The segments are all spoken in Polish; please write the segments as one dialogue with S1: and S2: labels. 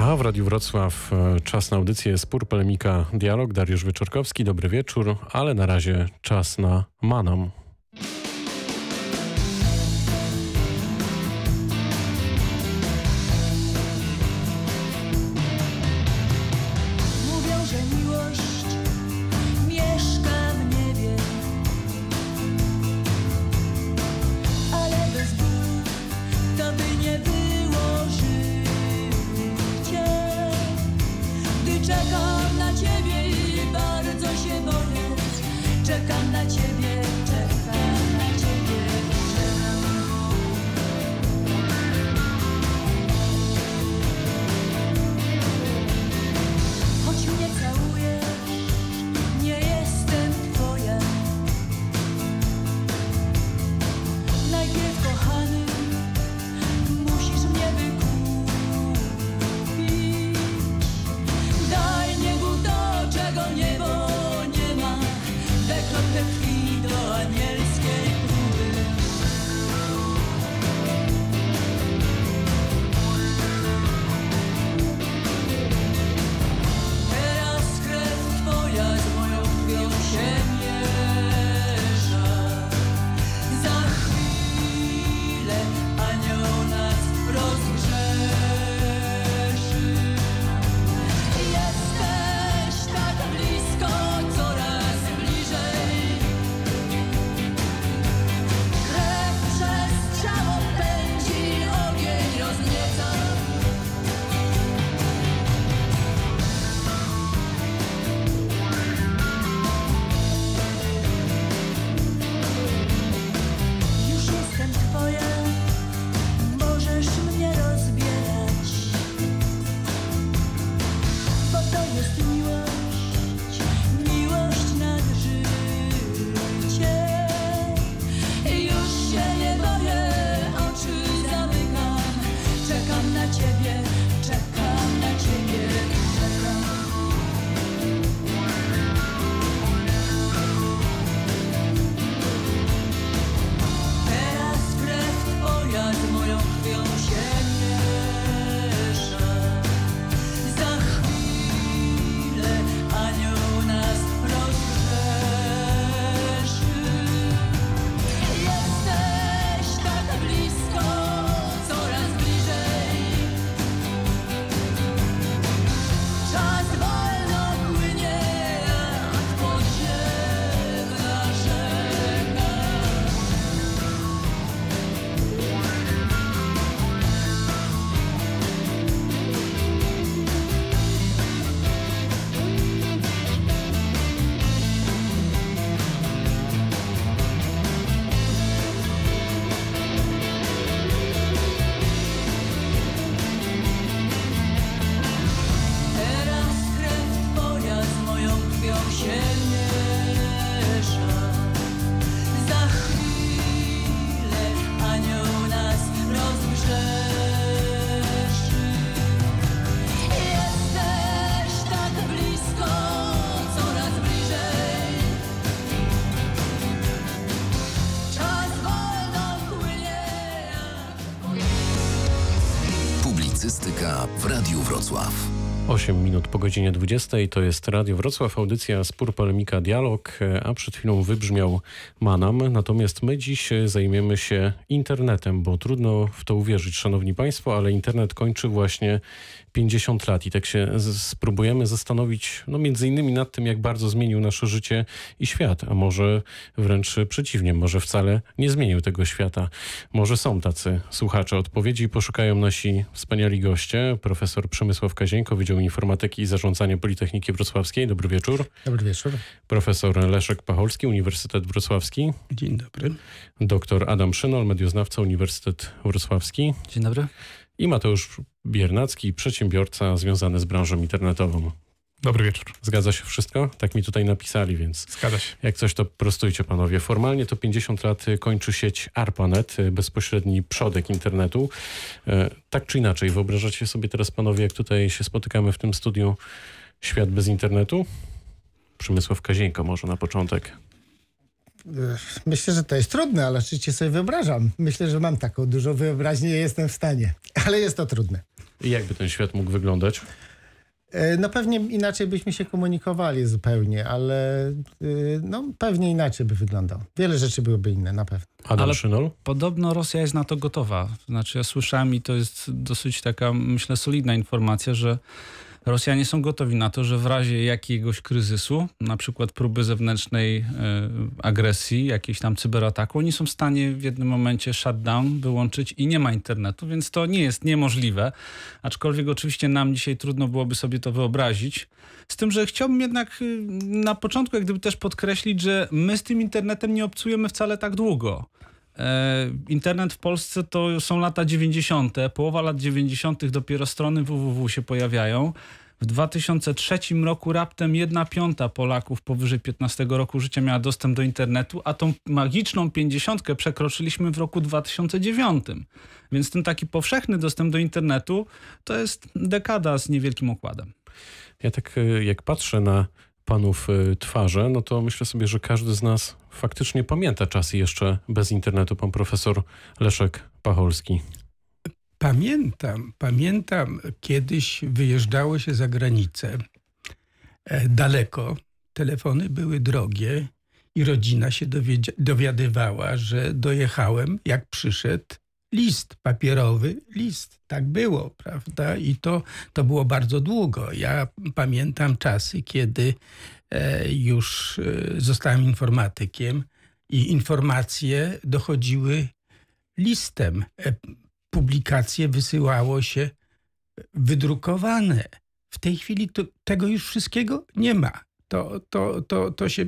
S1: A w Radiu Wrocław e, czas na audycję Spór, Polemika, Dialog. Dariusz Wieczorkowski, dobry wieczór, ale na razie czas na Manam.
S2: Wrocław.
S1: 8 minut po godzinie 20 to jest Radio Wrocław, audycja Spór, Polemika, Dialog, a przed chwilą wybrzmiał Manam. Natomiast my dziś zajmiemy się internetem, bo trudno w to uwierzyć, szanowni państwo, ale internet kończy właśnie 50 lat i tak się spróbujemy zastanowić, no między innymi nad tym, jak bardzo zmienił nasze życie i świat, a może wręcz przeciwnie, może wcale nie zmienił tego świata. Może są tacy słuchacze. Odpowiedzi poszukają nasi wspaniali goście. Profesor Przemysław Kazieńko, Wydział Informatyki i Zarządzania Politechniki Wrocławskiej. Dobry wieczór.
S3: Dobry wieczór.
S1: Profesor Leszek Pacholski, Uniwersytet Wrocławski.
S3: Dzień dobry.
S1: Doktor Adam Szynol, medioznawca, Uniwersytet Wrocławski.
S3: Dzień dobry.
S1: I Mateusz Biernacki, przedsiębiorca związany z branżą internetową.
S4: Dobry wieczór.
S1: Zgadza się wszystko? Tak mi tutaj napisali, więc
S4: Zgadza się.
S1: jak coś to prostujcie panowie. Formalnie to 50 lat kończy sieć ARPANET, y, bezpośredni przodek internetu. E, Tak czy inaczej, wyobrażacie sobie teraz panowie, jak tutaj się spotykamy w tym studiu, świat bez internetu? Przemysław Kazieńko może na początek.
S5: Myślę, że to jest trudne, ale oczywiście sobie wyobrażam. Myślę, że mam taką dużą wyobraźnię, jestem w stanie, ale jest to trudne.
S6: I jakby ten świat mógł wyglądać?
S5: E, No pewnie inaczej byśmy się komunikowali zupełnie, ale y, no, pewnie inaczej by wyglądał. Wiele rzeczy byłyby inne, na pewno.
S6: Adam
S7: Ale-
S6: Szynol?
S7: Podobno Rosja jest na to gotowa. Znaczy ja słyszałem i to jest dosyć taka, myślę, solidna informacja, że Rosjanie są gotowi na to, że w razie jakiegoś kryzysu, na przykład próby zewnętrznej e, agresji, jakiejś tam cyberataku, oni są w stanie w jednym momencie shutdown wyłączyć i nie ma internetu, więc to nie jest niemożliwe. Aczkolwiek oczywiście nam dzisiaj trudno byłoby sobie to wyobrazić. Z tym, że chciałbym jednak y, na początku jak gdyby też podkreślić, że my z tym internetem nie obcujemy wcale tak długo. E, Internet w Polsce to są lata 90., połowa lat 90., dopiero strony www się pojawiają. W 2003 roku raptem 1 piąta Polaków powyżej 15 roku życia miała dostęp do internetu, a tą magiczną 50 przekroczyliśmy w roku 2009. Więc ten taki powszechny dostęp do internetu to jest dekada z niewielkim okładem.
S6: Ja tak y, jak patrzę na panów y, twarze, no to myślę sobie, że każdy z nas faktycznie pamięta czasy jeszcze bez internetu. Pan profesor Leszek Pacholski.
S3: Pamiętam, pamiętam, kiedyś wyjeżdżało się za granicę e, daleko. Telefony były drogie i rodzina się dowiadywała, że dojechałem, jak przyszedł list papierowy, list. Tak było, prawda? I to, to było bardzo długo. Ja pamiętam czasy, kiedy e, już e, zostałem informatykiem i informacje dochodziły listem. E, publikacje wysyłało się wydrukowane. W tej chwili to, tego już wszystkiego nie ma. To, to, to, to się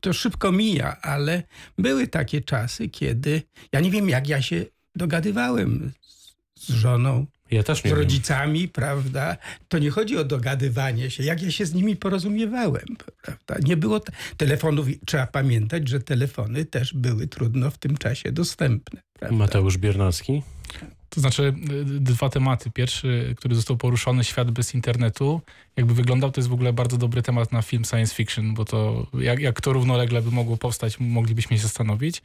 S3: to szybko mija, ale były takie czasy, kiedy ja nie wiem, jak ja się dogadywałem z, z żoną,
S6: Ja też nie
S3: z
S6: wiem.
S3: rodzicami, prawda? To nie chodzi o dogadywanie się, jak ja się z nimi porozumiewałem, prawda? Nie było te- telefonów, trzeba pamiętać, że telefony też były trudno w tym czasie dostępne, prawda?
S6: Mateusz Biernacki.
S4: To znaczy y, dwa tematy. Pierwszy, który został poruszony, świat bez internetu. Jakby wyglądał, to jest w ogóle bardzo dobry temat na film science fiction, bo to jak, jak to równolegle by mogło powstać, moglibyśmy się zastanowić.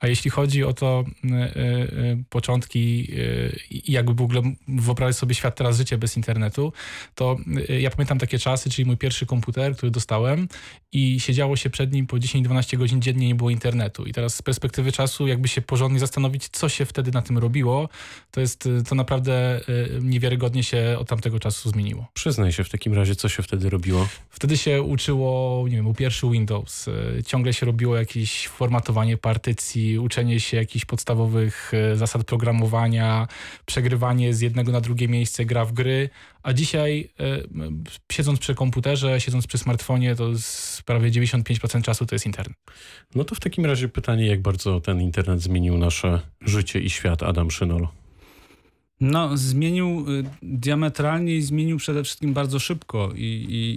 S4: A jeśli chodzi o to y, y, y, początki y, i jakby w ogóle wyobrazić sobie świat teraz życie bez internetu, to y, ja pamiętam takie czasy, czyli mój pierwszy komputer, który dostałem i siedziało się przed nim po 10-12 godzin dziennie, nie było internetu. I teraz z perspektywy czasu jakby się porządnie zastanowić, co się wtedy na tym robiło, to jest, y, to naprawdę y, niewiarygodnie się od tamtego czasu zmieniło.
S6: Przyznaj się w takim razie, co się wtedy robiło.
S4: Wtedy się uczyło, nie wiem, był pierwszy Windows, y, ciągle się robiło jakieś formatowanie partycji, uczenie się jakichś podstawowych y, zasad programowania, przegrywanie z jednego na drugie miejsce, gra w gry, a dzisiaj y, siedząc przy komputerze, siedząc przy smartfonie, to prawie 95% czasu to jest internet.
S6: No to w takim razie pytanie, jak bardzo ten internet zmienił nasze życie i świat, Adam Szynol.
S7: No, zmienił y, diametralnie i zmienił przede wszystkim bardzo szybko. I,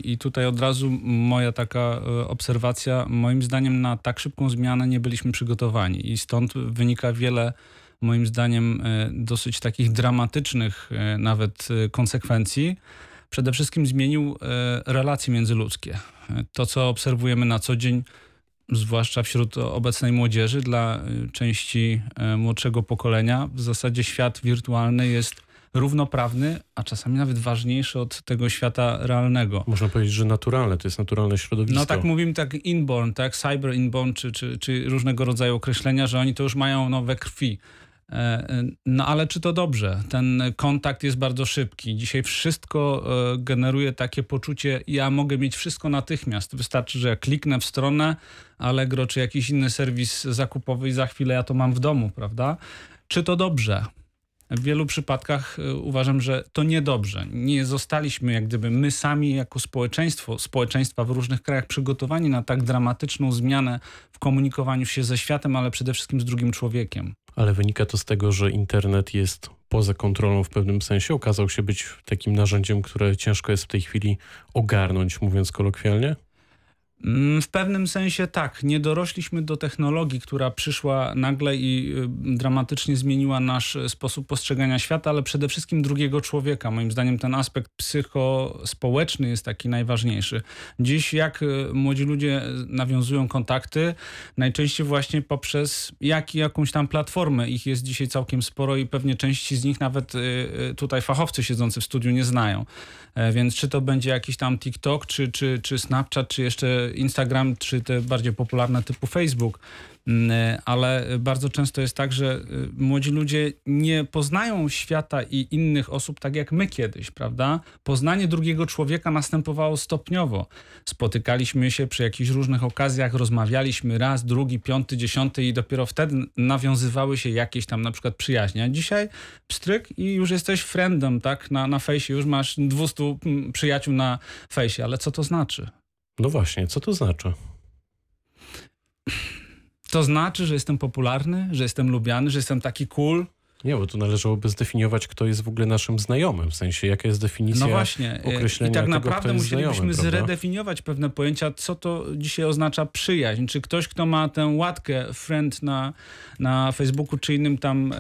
S7: i, I tutaj od razu moja taka y, obserwacja, moim zdaniem na tak szybką zmianę nie byliśmy przygotowani. I stąd wynika wiele, moim zdaniem, y, dosyć takich dramatycznych nawet konsekwencji. Przede wszystkim zmienił relacje międzyludzkie. To, co obserwujemy na co dzień, zwłaszcza wśród obecnej młodzieży, dla y, części y, młodszego pokolenia, w zasadzie świat wirtualny jest równoprawny, a czasami nawet ważniejszy od tego świata realnego.
S6: Można powiedzieć, że naturalne, to jest naturalne środowisko.
S7: No tak mówimy, tak inborn, tak cyber inborn, czy, czy, czy różnego rodzaju określenia, że oni to już mają no, we krwi. E, e, No ale czy to dobrze? Ten kontakt jest bardzo szybki. Dzisiaj wszystko e, generuje takie poczucie, ja mogę mieć wszystko natychmiast. Wystarczy, że ja kliknę w stronę Allegro czy jakiś inny serwis zakupowy i za chwilę ja to mam w domu, prawda? Czy to dobrze? W wielu przypadkach uważam, że to niedobrze. Nie zostaliśmy jak gdyby my sami jako społeczeństwo, społeczeństwa w różnych krajach przygotowani na tak dramatyczną zmianę w komunikowaniu się ze światem, ale przede wszystkim z drugim człowiekiem.
S6: Ale wynika to z tego, że internet jest poza kontrolą w pewnym sensie. Okazał się być takim narzędziem, które ciężko jest w tej chwili ogarnąć, mówiąc kolokwialnie.
S7: Mm, W pewnym sensie tak. Nie dorośliśmy do technologii, która przyszła nagle i y, dramatycznie zmieniła nasz y, sposób postrzegania świata, ale przede wszystkim drugiego człowieka. Moim zdaniem ten aspekt psychospołeczny jest taki najważniejszy. Dziś jak y, młodzi ludzie nawiązują kontakty, najczęściej właśnie poprzez jak, jakąś tam platformę. Ich jest dzisiaj całkiem sporo i pewnie części z nich nawet tutaj fachowcy siedzący w studiu nie znają. E, Więc czy to będzie jakiś tam TikTok, czy, czy, czy Snapchat, czy jeszcze Instagram, czy te bardziej popularne typu Facebook. Mm, Ale bardzo często jest tak, że y, młodzi ludzie nie poznają świata i innych osób tak jak my kiedyś, prawda? Poznanie drugiego człowieka następowało stopniowo. Spotykaliśmy się przy jakichś różnych okazjach, rozmawialiśmy raz, drugi, piąty, dziesiąty i dopiero wtedy nawiązywały się jakieś tam na przykład przyjaźnie. A dzisiaj pstryk i już jesteś friendem, tak? Na, na fejsie już masz 200 mm, przyjaciół na fejsie, ale co to znaczy?
S6: No właśnie, co to znaczy?
S7: To znaczy, że jestem popularny, że jestem lubiany, że jestem taki cool.
S6: Nie, bo tu należałoby zdefiniować, kto jest w ogóle naszym znajomym. W sensie, jaka jest definicja
S7: No właśnie. y,
S6: określenia
S7: I tak
S6: tego,
S7: naprawdę
S6: kto jest
S7: musielibyśmy
S6: znajomym,
S7: zredefiniować pewne pojęcia, co to dzisiaj oznacza przyjaźń. Czy ktoś, kto ma tę łatkę friend na, na Facebooku, czy innym tam, e,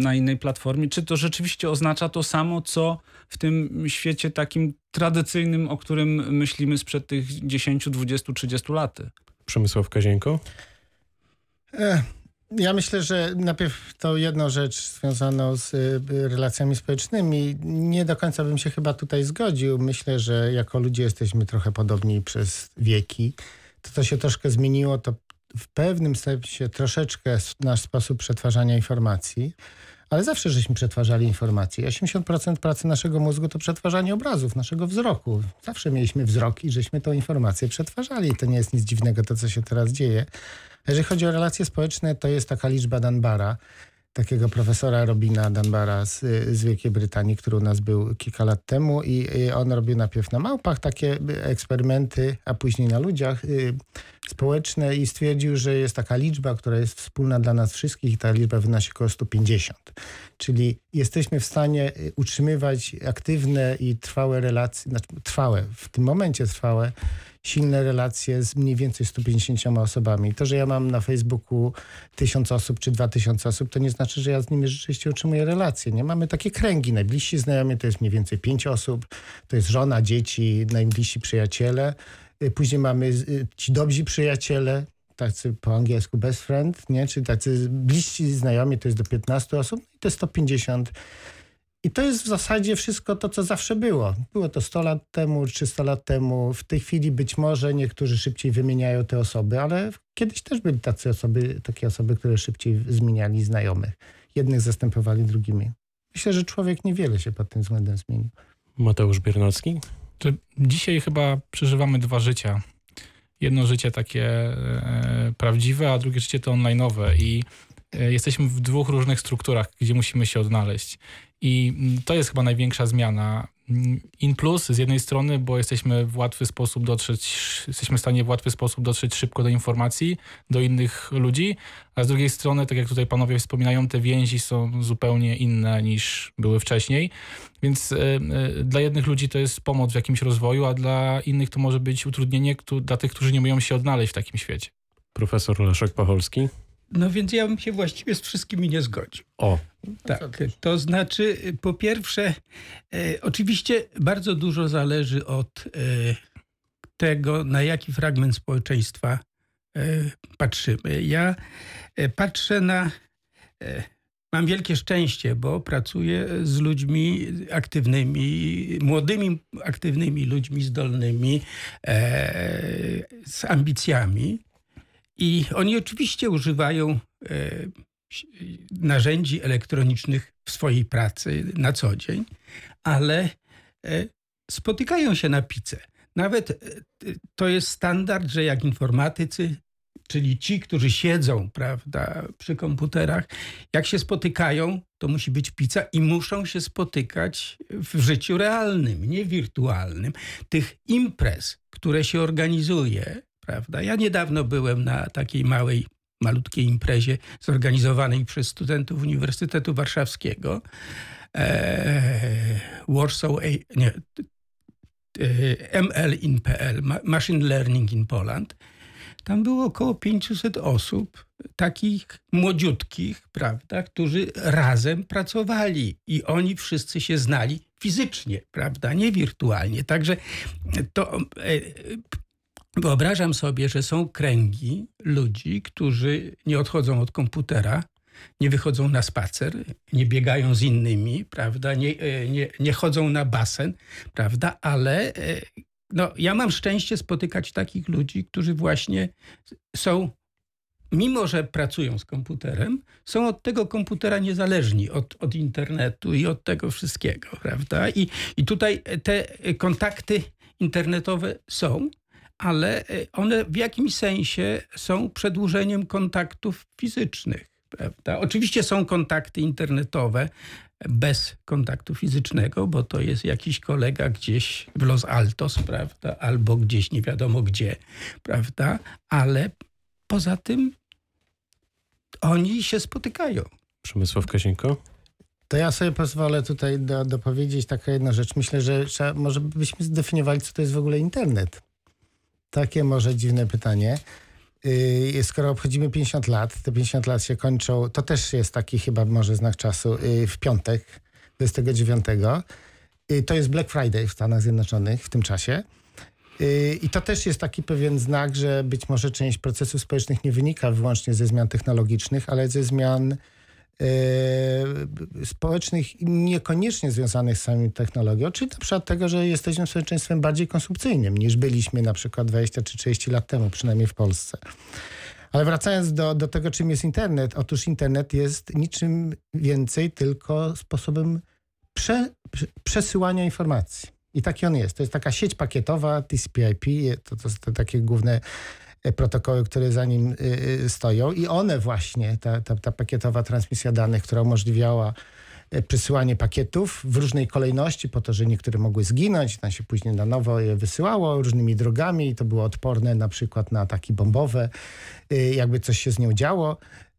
S7: na innej platformie, czy to rzeczywiście oznacza to samo, co w tym świecie takim tradycyjnym, o którym myślimy sprzed tych 10, 20, 30 lat.
S6: Przemysław Kazienko?
S5: E, Ja myślę, że najpierw to jedną rzecz związaną z y, relacjami społecznymi. Nie do końca bym się chyba tutaj zgodził. Myślę, że jako ludzie jesteśmy trochę podobni przez wieki. To, co się troszkę zmieniło, to w pewnym sensie troszeczkę nasz sposób przetwarzania informacji. Ale zawsze żeśmy przetwarzali informacje. 80% pracy naszego mózgu to przetwarzanie obrazów, naszego wzroku. Zawsze mieliśmy wzrok i żeśmy tą informację przetwarzali. To nie jest nic dziwnego, to co się teraz dzieje. Jeżeli chodzi o relacje społeczne, to jest taka liczba Dunbara, takiego profesora Robina Dunbara z, z Wielkiej Brytanii, który u nas był kilka lat temu i y, on robił najpierw na małpach takie y, eksperymenty, a później na ludziach y, społeczne i stwierdził, że jest taka liczba, która jest wspólna dla nas wszystkich i ta liczba wynosi około 150. Czyli jesteśmy w stanie y, utrzymywać aktywne i trwałe relacje, znaczy trwałe, w tym momencie trwałe, silne relacje z mniej więcej 150 osobami. To, że ja mam na Facebooku tysiąc osób czy dwa tysiące osób, to nie znaczy, że ja z nimi rzeczywiście utrzymuję relacje. Nie mamy takie kręgi. Najbliżsi znajomi to jest mniej więcej pięć osób, to jest żona, dzieci, najbliżsi przyjaciele. Y, Później mamy y, ci dobrzy przyjaciele, tacy po angielsku best friend, nie? czy tacy bliżsi znajomi, to jest do 15 osób i to jest 150. I to jest w zasadzie wszystko to, co zawsze było. Było to 100 lat temu, 300 lat temu. W tej chwili być może niektórzy szybciej wymieniają te osoby, ale kiedyś też byli tacy osoby, takie osoby, które szybciej zmieniali znajomych. Jednych zastępowali drugimi. Myślę, że człowiek niewiele się pod tym względem zmienił.
S6: Mateusz Biernacki?
S4: Dzisiaj chyba przeżywamy dwa życia. Jedno życie takie e, prawdziwe, a drugie życie to online'owe i e, jesteśmy w dwóch różnych strukturach, gdzie musimy się odnaleźć. I mm, to jest chyba największa zmiana. Mm, In plus z jednej strony, bo jesteśmy w łatwy sposób dotrzeć, jesteśmy w stanie w łatwy sposób dotrzeć szybko do informacji, do innych ludzi, a z drugiej strony, tak jak tutaj panowie wspominają, te więzi są zupełnie inne niż były wcześniej. Więc e, e, dla jednych ludzi to jest pomoc w jakimś rozwoju, a dla innych to może być utrudnienie dla tych, którzy nie umieją się odnaleźć w takim świecie.
S6: Profesor Leszek Pacholski?
S3: No więc ja bym się właściwie z wszystkimi nie zgodził.
S6: O,
S3: Tak, to znaczy, y, po pierwsze, e, oczywiście bardzo dużo zależy od e, tego, na jaki fragment społeczeństwa e, patrzymy. Ja e, patrzę na. E, mam wielkie szczęście, bo pracuję z ludźmi aktywnymi, młodymi, aktywnymi ludźmi zdolnymi, e, z ambicjami. I oni oczywiście używają e, narzędzi elektronicznych w swojej pracy na co dzień, ale e, spotykają się na pizzę. Nawet e, to jest standard, że jak informatycy, czyli ci, którzy siedzą prawda, przy komputerach, jak się spotykają, to musi być pizza i muszą się spotykać w życiu realnym, nie wirtualnym. Tych imprez, które się organizuje, prawda? Ja niedawno byłem na takiej małej malutkiej imprezie zorganizowanej przez studentów Uniwersytetu Warszawskiego. E, Warsaw, nie, e, ML in PL, Ma- Machine Learning in Poland, tam było około 500 osób, takich młodziutkich, prawda, którzy razem pracowali i oni wszyscy się znali fizycznie, prawda, nie wirtualnie. Także to e, wyobrażam sobie, że są kręgi ludzi, którzy nie odchodzą od komputera, nie wychodzą na spacer, nie biegają z innymi, prawda, nie, e, nie, nie chodzą na basen, prawda, ale e, no, ja mam szczęście spotykać takich ludzi, którzy właśnie są, mimo że pracują z komputerem, są od tego komputera niezależni, od, od internetu i od tego wszystkiego, prawda? I, I tutaj te kontakty internetowe są, ale one w jakimś sensie są przedłużeniem kontaktów fizycznych. Prawda? Oczywiście są kontakty internetowe bez kontaktu fizycznego, bo to jest jakiś kolega gdzieś w Los Altos, prawda? albo gdzieś nie wiadomo gdzie, prawda? ale poza tym oni się spotykają.
S6: Przemysław Kasienko?
S5: To ja sobie pozwolę tutaj do, dopowiedzieć taką jedną rzecz. Myślę, że trzeba, może byśmy zdefiniowali, co to jest w ogóle internet. Takie może dziwne pytanie. Yy, skoro obchodzimy 50 lat, te 50 lat się kończą, to też jest taki chyba może znak czasu, yy, w piątek 29. Yy, to jest Black Friday w Stanach Zjednoczonych w tym czasie. I to też jest taki pewien znak, że być może część procesów społecznych nie wynika wyłącznie ze zmian technologicznych, ale ze zmian społecznych niekoniecznie związanych z samą technologią, czyli na przykład tego, że jesteśmy społeczeństwem bardziej konsumpcyjnym niż byliśmy na przykład 20 czy 30 lat temu, przynajmniej w Polsce. Ale wracając do, do tego, czym jest internet, otóż internet jest niczym więcej, tylko sposobem prze, prze, przesyłania informacji. I taki on jest. To jest taka sieć pakietowa TCP/IP, to, to te takie główne protokoły, które za nim y, stoją i one właśnie, ta, ta, ta pakietowa transmisja danych, która umożliwiała przesyłanie pakietów w różnej kolejności po to, że niektóre mogły zginąć, tam się później na nowo je wysyłało różnymi drogami i to było odporne na przykład na ataki bombowe, y, jakby coś się z nią działo.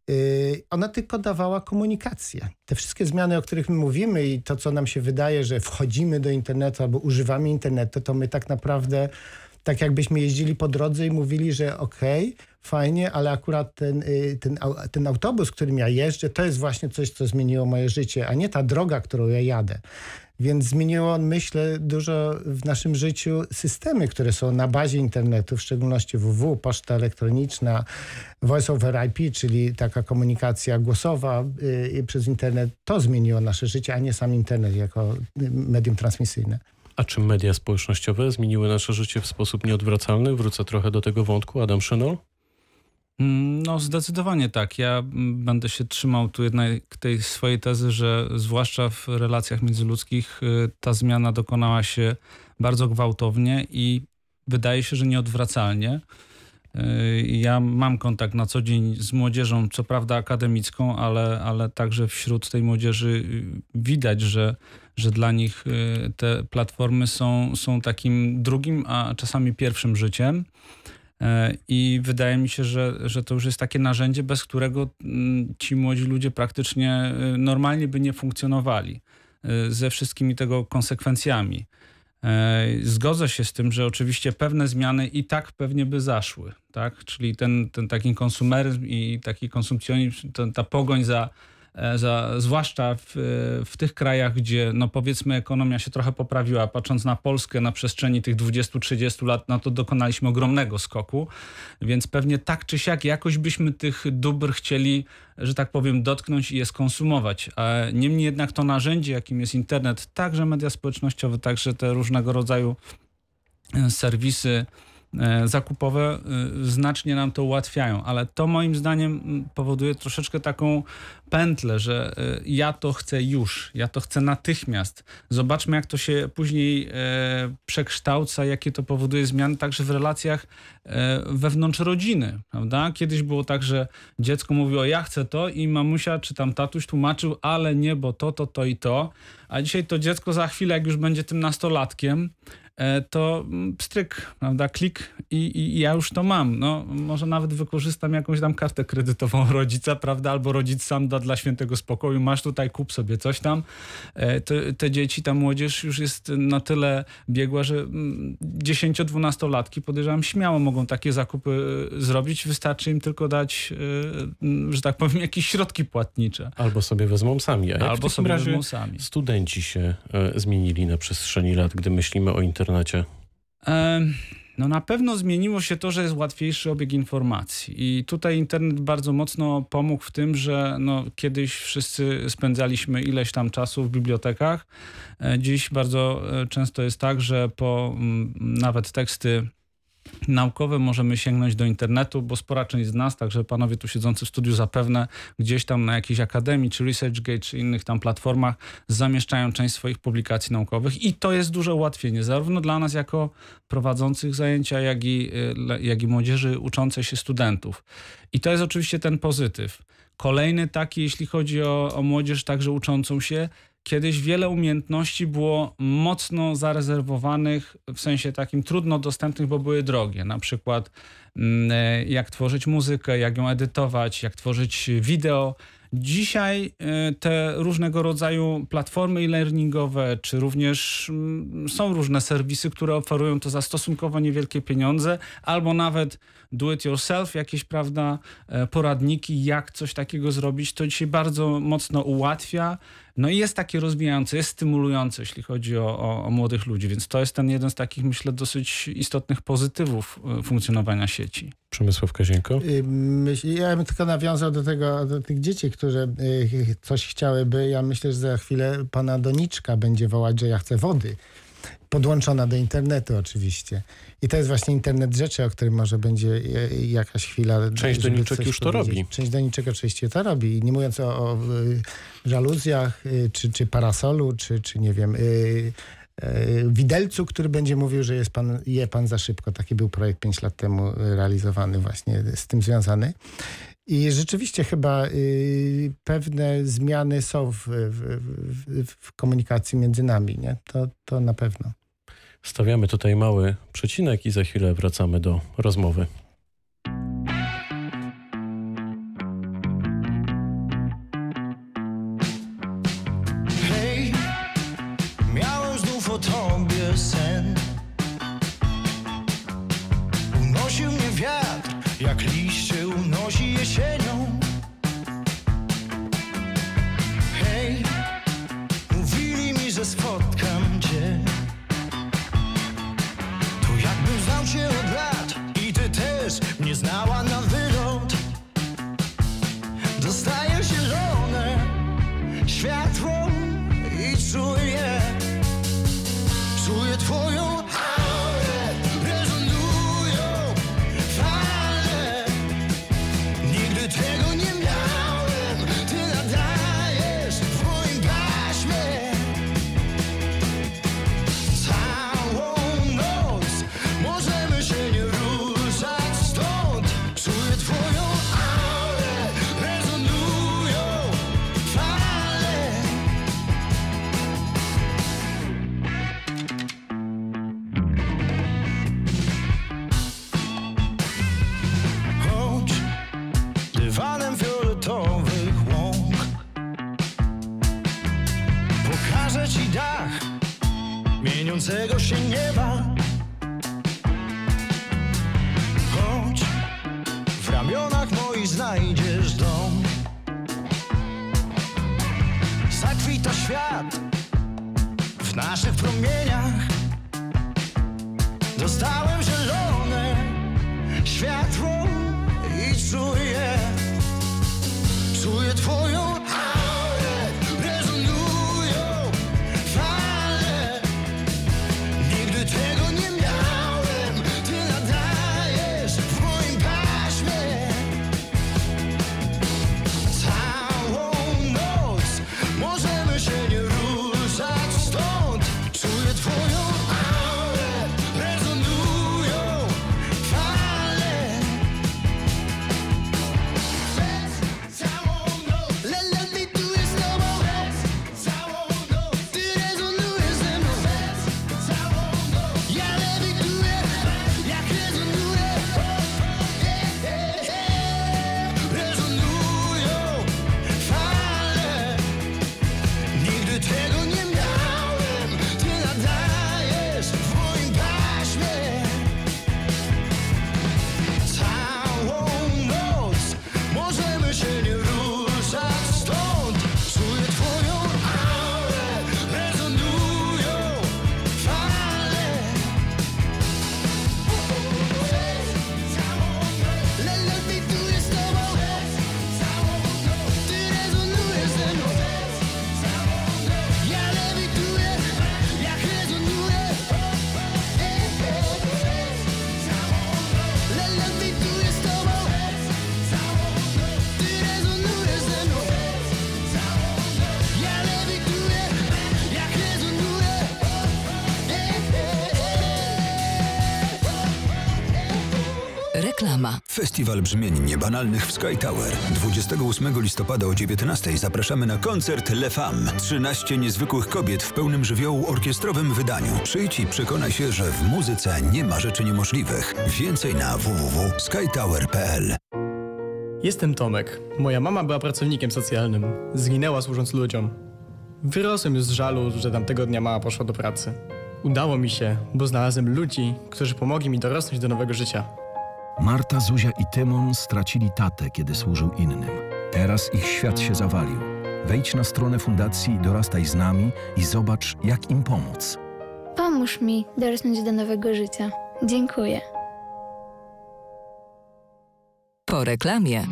S5: Y, Ona tylko dawała komunikację. Te wszystkie zmiany, o których my mówimy i to, co nam się wydaje, że wchodzimy do internetu albo używamy internetu, to my tak naprawdę tak jakbyśmy jeździli po drodze i mówili, że okej, okay, fajnie, ale akurat ten, ten, ten autobus, którym ja jeżdżę, to jest właśnie coś, co zmieniło moje życie, a nie ta droga, którą ja jadę. Więc zmieniło, myślę, dużo w naszym życiu systemy, które są na bazie internetu, w szczególności WW, poczta elektroniczna, voice over IP, czyli taka komunikacja głosowa yy, przez internet. To zmieniło nasze życie, a nie sam internet jako medium transmisyjne.
S6: A czy media społecznościowe zmieniły nasze życie w sposób nieodwracalny? Wrócę trochę do tego wątku. Adam Szynol?
S7: No, zdecydowanie tak. Ja będę się trzymał tu jednak tej swojej tezy, że zwłaszcza w relacjach międzyludzkich ta zmiana dokonała się bardzo gwałtownie i wydaje się, że nieodwracalnie. Ja mam kontakt na co dzień z młodzieżą, co prawda akademicką, ale, ale także wśród tej młodzieży widać, że, że dla nich te platformy są, są takim drugim, a czasami pierwszym życiem. I wydaje mi się, że, że to już jest takie narzędzie, bez którego ci młodzi ludzie praktycznie normalnie by nie funkcjonowali ze wszystkimi tego konsekwencjami. Zgodzę się z tym, że oczywiście pewne zmiany i tak pewnie by zaszły, tak? Czyli ten, ten taki konsumeryzm i taki konsumpcjonizm, ta pogoń za, za, zwłaszcza w, w tych krajach, gdzie no powiedzmy ekonomia się trochę poprawiła, patrząc na Polskę na przestrzeni tych 20-30 lat, no to dokonaliśmy ogromnego skoku, więc pewnie tak czy siak jakoś byśmy tych dóbr chcieli, że tak powiem, dotknąć i je skonsumować. Niemniej jednak to narzędzie, jakim jest internet, także media społecznościowe, także te różnego rodzaju serwisy, zakupowe znacznie nam to ułatwiają, ale to moim zdaniem powoduje troszeczkę taką pętlę, że ja to chcę już, ja to chcę natychmiast. Zobaczmy, jak to się później przekształca, jakie to powoduje zmiany także w relacjach wewnątrz rodziny, prawda? Kiedyś było tak, że dziecko mówiło, ja chcę to i mamusia czy tam tatuś tłumaczył, ale nie, bo to, to, to i to. A dzisiaj to dziecko za chwilę, jak już będzie tym nastolatkiem, e, to mm, pstryk, prawda, klik i, i, ja już to mam. No, może nawet wykorzystam jakąś tam kartę kredytową rodzica, prawda, albo rodzic sam da dla świętego spokoju, masz tutaj, kup sobie coś tam. E, te, te dzieci, ta młodzież już jest na tyle biegła, że mm, 10-12-latki podejrzewam śmiało mogą takie zakupy e, zrobić. Wystarczy im tylko dać, e, że tak powiem, jakieś środki płatnicze.
S6: Albo sobie wezmą sami. A jak w
S7: Albo
S6: takim
S7: sobie
S6: razie
S7: wezmą sami.
S6: studenci się e, zmienili na przestrzeni lat, gdy myślimy o internecie?
S7: Em, No na pewno zmieniło się to, że jest łatwiejszy obieg informacji i tutaj internet bardzo mocno pomógł w tym, że no, kiedyś wszyscy spędzaliśmy ileś tam czasu w bibliotekach. E, Dziś bardzo e, często jest tak, że po nawet teksty naukowe możemy sięgnąć do internetu, bo spora część z nas, także panowie tu siedzący w studiu zapewne gdzieś tam na jakiejś akademii, czy ResearchGate, czy innych tam platformach zamieszczają część swoich publikacji naukowych i to jest duże ułatwienie, zarówno dla nas jako prowadzących zajęcia, jak i, jak i młodzieży uczącej się studentów. I to jest oczywiście ten pozytyw. Kolejny taki, jeśli chodzi o, o młodzież także uczącą się, Kiedyś wiele umiejętności było mocno zarezerwowanych, w sensie takim trudno dostępnych, bo były drogie. Na przykład mm, e, jak tworzyć muzykę, jak ją edytować, jak tworzyć wideo. Dzisiaj e, te różnego rodzaju platformy e-learningowe, czy również mm, są różne serwisy, które oferują to za stosunkowo niewielkie pieniądze, albo nawet do it yourself, jakieś, prawda, e, poradniki, jak coś takiego zrobić. To dzisiaj bardzo mocno ułatwia. No i jest takie rozwijające, jest stymulujące, jeśli chodzi o, o, o młodych ludzi, więc to jest ten jeden z takich, myślę, dosyć istotnych pozytywów e, funkcjonowania sieci.
S6: Przemysław Kazienko?
S5: Y, Ja bym tylko nawiązał do tego, do tych dzieci, które y, coś chciałyby. Ja myślę, że za chwilę pana doniczka będzie wołać, że ja chcę wody. Podłączona do internetu oczywiście. I to jest właśnie internet rzeczy, o którym może będzie y, jakaś chwila.
S6: Część doniczek już to robi.
S5: Część doniczek oczywiście to robi. Nie mówiąc o, o żaluzjach, czy, czy parasolu, czy, czy nie wiem, widelcu, który będzie mówił, że jest pan, je pan za szybko. Taki był projekt 5 lat temu y, realizowany właśnie z tym związany. I rzeczywiście chyba y, pewne zmiany są w, w, w, w komunikacji między nami. Nie? To, to na pewno.
S6: Stawiamy tutaj mały przecinek i za chwilę wracamy do rozmowy.
S8: For
S2: you.
S9: Festiwal brzmień niebanalnych w Sky Tower. 28 listopada o 19 zapraszamy na koncert Le Femme. 13 niezwykłych kobiet w pełnym żywiołu orkiestrowym wydaniu. Przyjdź i przekonaj się, że w muzyce nie ma rzeczy niemożliwych. Więcej na www.skytower.pl
S10: Jestem Tomek. Moja mama była pracownikiem socjalnym. Zginęła służąc ludziom. Wyrosłem już z żalu, że tamtego dnia mama poszła do pracy. Udało mi się, bo znalazłem ludzi, którzy pomogli mi dorosnąć do nowego życia.
S11: Marta, Zuzia i Tymon stracili tatę, kiedy służył innym. Teraz ich świat się zawalił. Wejdź na stronę fundacji Dorastaj z nami i zobacz, jak im pomóc.
S12: Pomóż mi dorosnąć do nowego życia. Dziękuję.
S2: Po reklamie.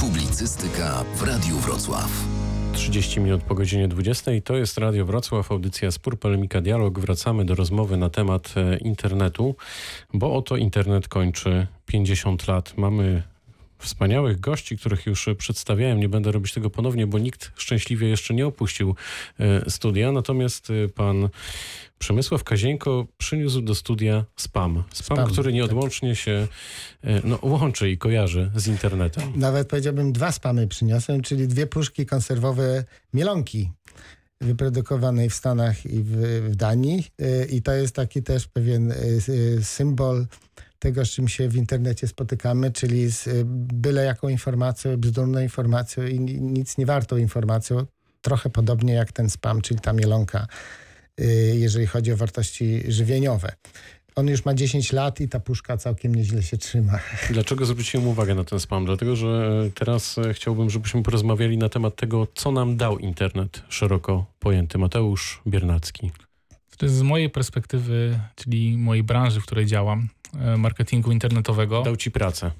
S2: Publicystyka w Radiu Wrocław.
S6: 30 minut po godzinie 20. To jest Radio Wrocław, audycja Spór, Polemika, Dialog. Wracamy do rozmowy na temat e, internetu, bo oto internet kończy 50 lat. Mamy wspaniałych gości, których już przedstawiałem. Nie będę robić tego ponownie, bo nikt szczęśliwie jeszcze nie opuścił e, studia. Natomiast e, pan Przemysław Kazieńko przyniósł do studia spam. Spam,
S5: Spam,
S6: który nieodłącznie się e, no, łączy i kojarzy z internetem.
S5: Nawet powiedziałbym dwa spamy przyniosłem, czyli dwie puszki konserwowe mielonki wyprodukowanej w Stanach i w, w Danii. I to jest taki też pewien symbol tego, z czym się w internecie spotykamy, czyli z y, byle jaką informacją, bzdurną informacją i ni- nic nie wartą informacją. Trochę podobnie jak ten spam, czyli ta mielonka, y, jeżeli chodzi o wartości żywieniowe. On już ma 10 lat i ta puszka całkiem nieźle się trzyma.
S6: Dlaczego zwróciłem uwagę na ten spam? Dlatego, że teraz e, chciałbym, żebyśmy porozmawiali na temat tego, co nam dał internet szeroko pojęty. Mateusz Biernacki.
S4: To jest z mojej perspektywy, czyli mojej branży, w której działam, e, marketingu internetowego.
S6: Dał ci pracę.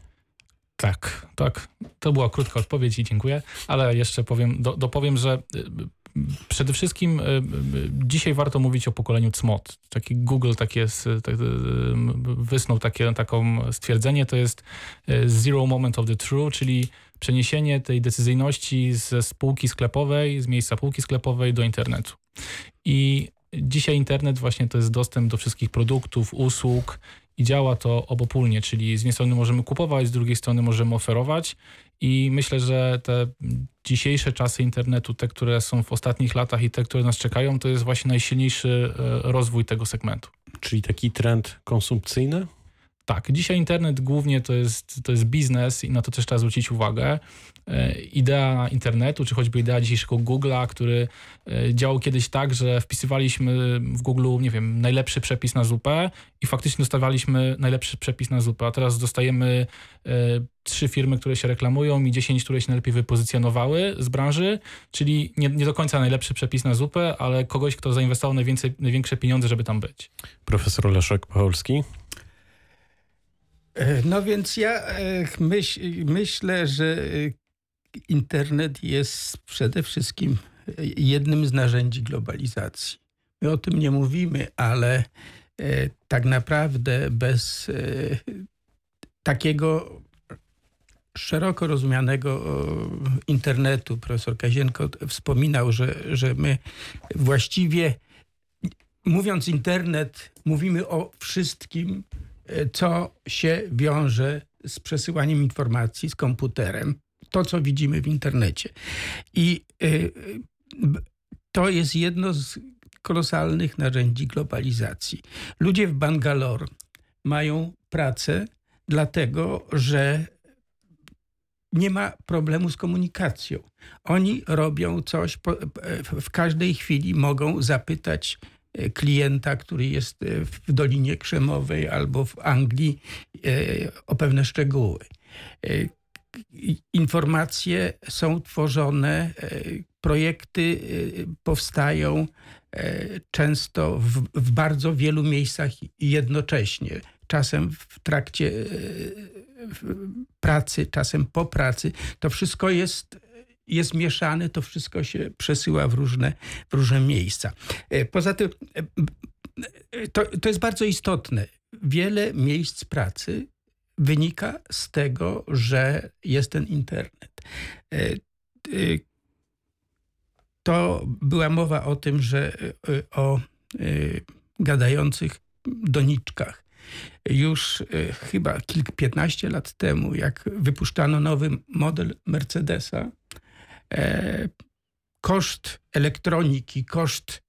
S4: Tak, tak. To była krótka odpowiedź i dziękuję, ale jeszcze powiem, do, dopowiem, że y, przede wszystkim y, dzisiaj warto mówić o pokoleniu CMOT. Taki Google takie tak, wysnuł takie, taką stwierdzenie, to jest zero moment of the true, czyli przeniesienie tej decyzyjności ze spółki sklepowej, z miejsca półki sklepowej do internetu. I dzisiaj internet właśnie to jest dostęp do wszystkich produktów, usług i działa to obopólnie, czyli z jednej strony możemy kupować, z drugiej strony możemy oferować i myślę, że te dzisiejsze czasy internetu, te, które są w ostatnich latach i te, które nas czekają, to jest właśnie najsilniejszy e, rozwój tego segmentu.
S6: Czyli taki trend konsumpcyjny?
S4: Tak, dzisiaj internet głównie to jest, to jest biznes i na to też trzeba zwrócić uwagę. E, Idea internetu, czy choćby idea dzisiejszego Google'a, który e, działał kiedyś tak, że wpisywaliśmy w Google, nie wiem, najlepszy przepis na zupę i faktycznie dostawaliśmy najlepszy przepis na zupę, a teraz dostajemy e, trzy firmy, które się reklamują i 10, które się najlepiej wypozycjonowały z branży, czyli nie, nie do końca najlepszy przepis na zupę, ale kogoś, kto zainwestował największe pieniądze, żeby tam być.
S6: Profesor Leszek Pacholski.
S3: E, No więc ja e, myśl, myślę, że e, internet jest przede wszystkim jednym z narzędzi globalizacji. My o tym nie mówimy, ale tak naprawdę bez takiego szeroko rozumianego internetu, profesor Kazienko wspominał, że, że my właściwie mówiąc internet, mówimy o wszystkim, co się wiąże z przesyłaniem informacji z komputerem. To, co widzimy w internecie. I y, b- to jest jedno z kolosalnych narzędzi globalizacji. Ludzie w Bangalore mają pracę, dlatego że nie ma problemu z komunikacją. Oni robią coś, w- każdej chwili mogą zapytać klienta, który jest e, w Dolinie Krzemowej albo w Anglii e, o pewne szczegóły. E, Informacje są tworzone, e, projekty e, powstają e, często w, w bardzo wielu miejscach jednocześnie. Czasem w trakcie e, pracy, czasem po pracy. To wszystko jest, jest mieszane, to wszystko się przesyła w różne, w różne miejsca. E, Poza tym e, e, to, to jest bardzo istotne. Wiele miejsc pracy wynika z tego, że jest ten internet. To była mowa o tym, że o gadających doniczkach. Już chyba kilk, 15 lat temu, jak wypuszczano nowy model Mercedesa, koszt elektroniki, koszt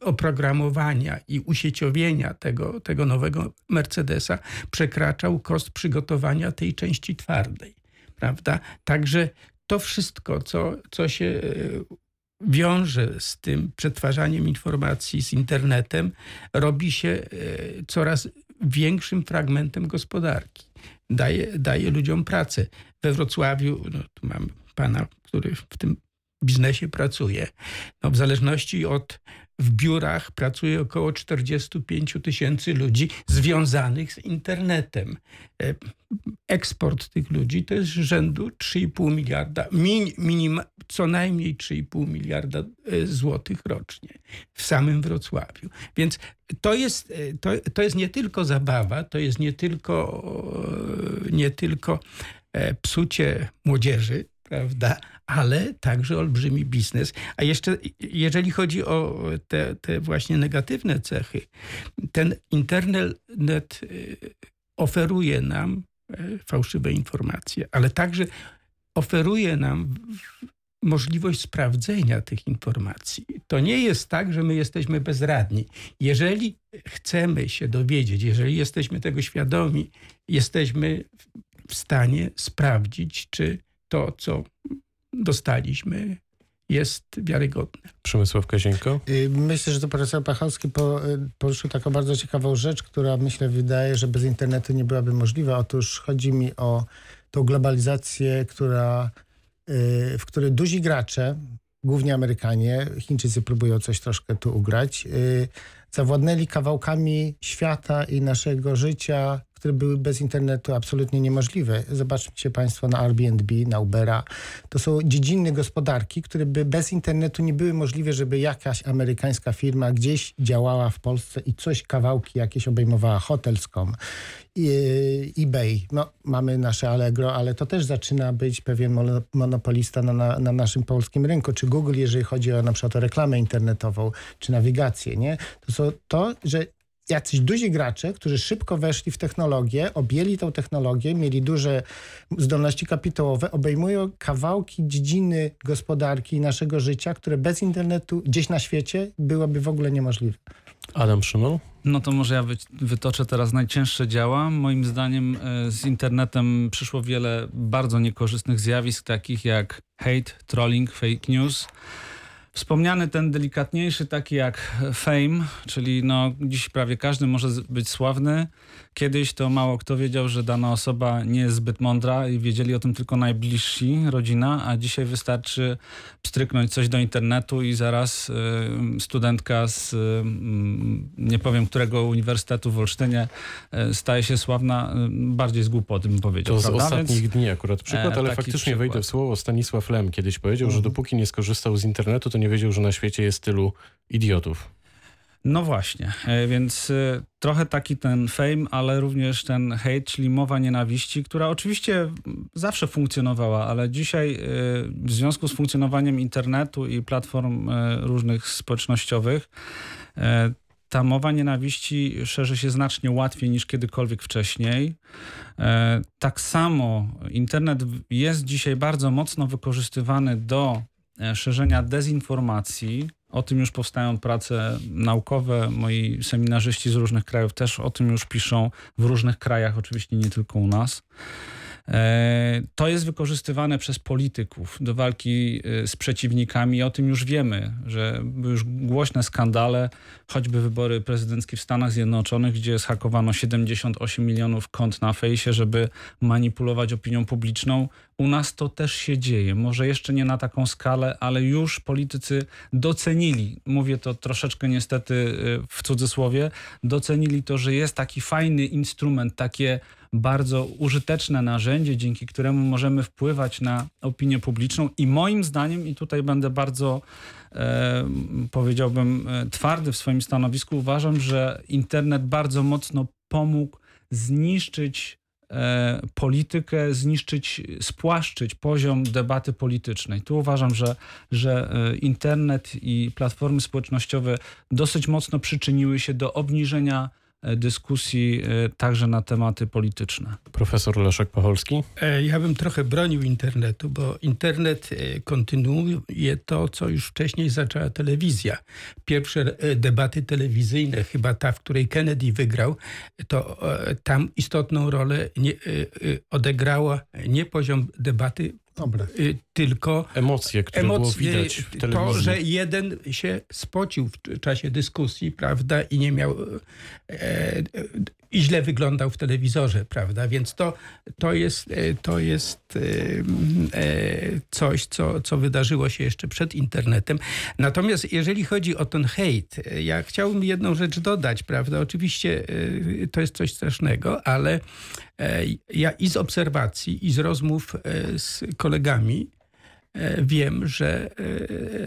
S3: oprogramowania i usieciowienia tego, tego nowego Mercedesa przekraczał koszt przygotowania tej części twardej. Prawda? Także to wszystko, co, co się e, wiąże z tym przetwarzaniem informacji z internetem, robi się e, coraz większym fragmentem gospodarki. Daje, daje ludziom pracę. We Wrocławiu, no, tu mam pana, który w tym biznesie pracuje. No, w zależności od w biurach pracuje około 45 tysięcy ludzi związanych z internetem. E, Eksport tych ludzi to jest rzędu 3,5 miliarda, min, minim, co najmniej 3,5 miliarda e, złotych rocznie w samym Wrocławiu. Więc to jest, e, to, to jest nie tylko zabawa, to jest nie tylko, e, nie tylko psucie młodzieży, prawda? Ale także olbrzymi biznes. A jeszcze, jeżeli chodzi o te, te właśnie negatywne cechy, ten internet oferuje nam fałszywe informacje, ale także oferuje nam możliwość sprawdzenia tych informacji. To nie jest tak, że my jesteśmy bezradni. Jeżeli chcemy się dowiedzieć, jeżeli jesteśmy tego świadomi, jesteśmy w- stanie sprawdzić, czy to, co dostaliśmy, jest wiarygodne.
S6: Przemysław Kazienko?
S5: Y, Myślę, że to profesor Pachowski y, poruszył taką bardzo ciekawą rzecz, która myślę wydaje, że bez internetu nie byłaby możliwa. Otóż chodzi mi o tą globalizację, która, w której duzi gracze, głównie Amerykanie, Chińczycy próbują coś troszkę tu ugrać, y, zawładnęli kawałkami świata i naszego życia, które były bez internetu absolutnie niemożliwe. Zobaczcie Państwo na Airbnb, na Ubera. To są dziedziny gospodarki, które by bez internetu nie były możliwe, żeby jakaś amerykańska firma gdzieś działała w Polsce i coś, kawałki jakieś obejmowała, hotelską, i- eBay. No, mamy nasze Allegro, ale to też zaczyna być pewien mono- monopolista na, na, na naszym polskim rynku. Czy Google, jeżeli chodzi o na przykład o reklamę internetową, czy nawigację, nie? To to, że jacyś duzi gracze, którzy szybko weszli w technologię, objęli tą technologię, mieli duże zdolności kapitałowe, obejmują kawałki dziedziny gospodarki i naszego życia, które bez internetu gdzieś na świecie byłoby w ogóle niemożliwe.
S6: Adam Szymon?
S7: No to może ja wy, wytoczę teraz najcięższe działa. Moim zdaniem e, z internetem przyszło wiele bardzo niekorzystnych zjawisk, takich jak hate, trolling, fake news. Wspomniany ten delikatniejszy, taki jak fame, czyli no, dziś prawie każdy może być sławny. Kiedyś to mało kto wiedział, że dana osoba nie jest zbyt mądra i wiedzieli o tym tylko najbliżsi, rodzina, a dzisiaj wystarczy pstryknąć coś do internetu i zaraz y, studentka z y, mm, nie powiem którego uniwersytetu w Olsztynie y, staje się sławna y, bardziej z głupoty bym powiedział.
S6: To z
S7: prawda?
S6: ostatnich
S7: Więc-
S6: dni akurat przykład,
S7: E,
S6: ale faktycznie
S7: przykład.
S6: wejdę w słowo. Stanisław Lem kiedyś powiedział, że
S7: Mhm.
S6: dopóki nie skorzystał z internetu, to nie wiedział, że na świecie jest tylu idiotów.
S7: No właśnie, e, więc e, trochę taki ten fame, ale również ten hate, czyli mowa nienawiści, która oczywiście zawsze funkcjonowała, ale dzisiaj e, w związku z funkcjonowaniem internetu i platform różnych społecznościowych, ta mowa nienawiści szerzy się znacznie łatwiej niż kiedykolwiek wcześniej. Tak samo internet jest dzisiaj bardzo mocno wykorzystywany do szerzenia dezinformacji. O tym już powstają prace naukowe. Moi seminarzyści z różnych krajów też o tym już piszą, w różnych krajach, oczywiście nie tylko u nas. E, To jest wykorzystywane przez polityków do walki e, z przeciwnikami. O tym już wiemy, że były już głośne skandale, choćby wybory prezydenckie w Stanach Zjednoczonych, gdzie zhakowano 78 milionów kont na fejsie, żeby manipulować opinią publiczną. U nas to też się dzieje. Może jeszcze nie na taką skalę, ale już politycy docenili, mówię to troszeczkę niestety y, w cudzysłowie, docenili to, że jest taki fajny instrument, takie bardzo użyteczne narzędzie, dzięki któremu możemy wpływać na opinię publiczną i moim zdaniem, i tutaj będę bardzo e, powiedziałbym e, twardy w swoim stanowisku, uważam, że internet bardzo mocno pomógł zniszczyć e, politykę, zniszczyć, spłaszczyć poziom debaty politycznej. Tu uważam, że, że e, internet i platformy społecznościowe dosyć mocno przyczyniły się do obniżenia dyskusji e, także na tematy polityczne.
S6: Profesor Leszek Pacholski.
S3: E, Ja bym trochę bronił internetu, bo internet e, kontynuuje to, co już wcześniej zaczęła telewizja. Pierwsze e, debaty telewizyjne, chyba ta, w której Kennedy wygrał, to e, tam istotną rolę nie, e, e, odegrała nie poziom debaty,
S5: Dobra.
S3: e, tylko
S6: Emocje, które było widać w
S3: to, że jeden się spocił w czasie dyskusji, prawda, i nie miał e, e, i źle wyglądał w telewizorze, prawda, więc to, to jest, e, to jest e, e, coś, co, co wydarzyło się jeszcze przed internetem. Natomiast jeżeli chodzi o ten hejt, ja chciałbym jedną rzecz dodać, prawda, oczywiście to jest coś strasznego, ale ja i z obserwacji, i z rozmów z kolegami, wiem, że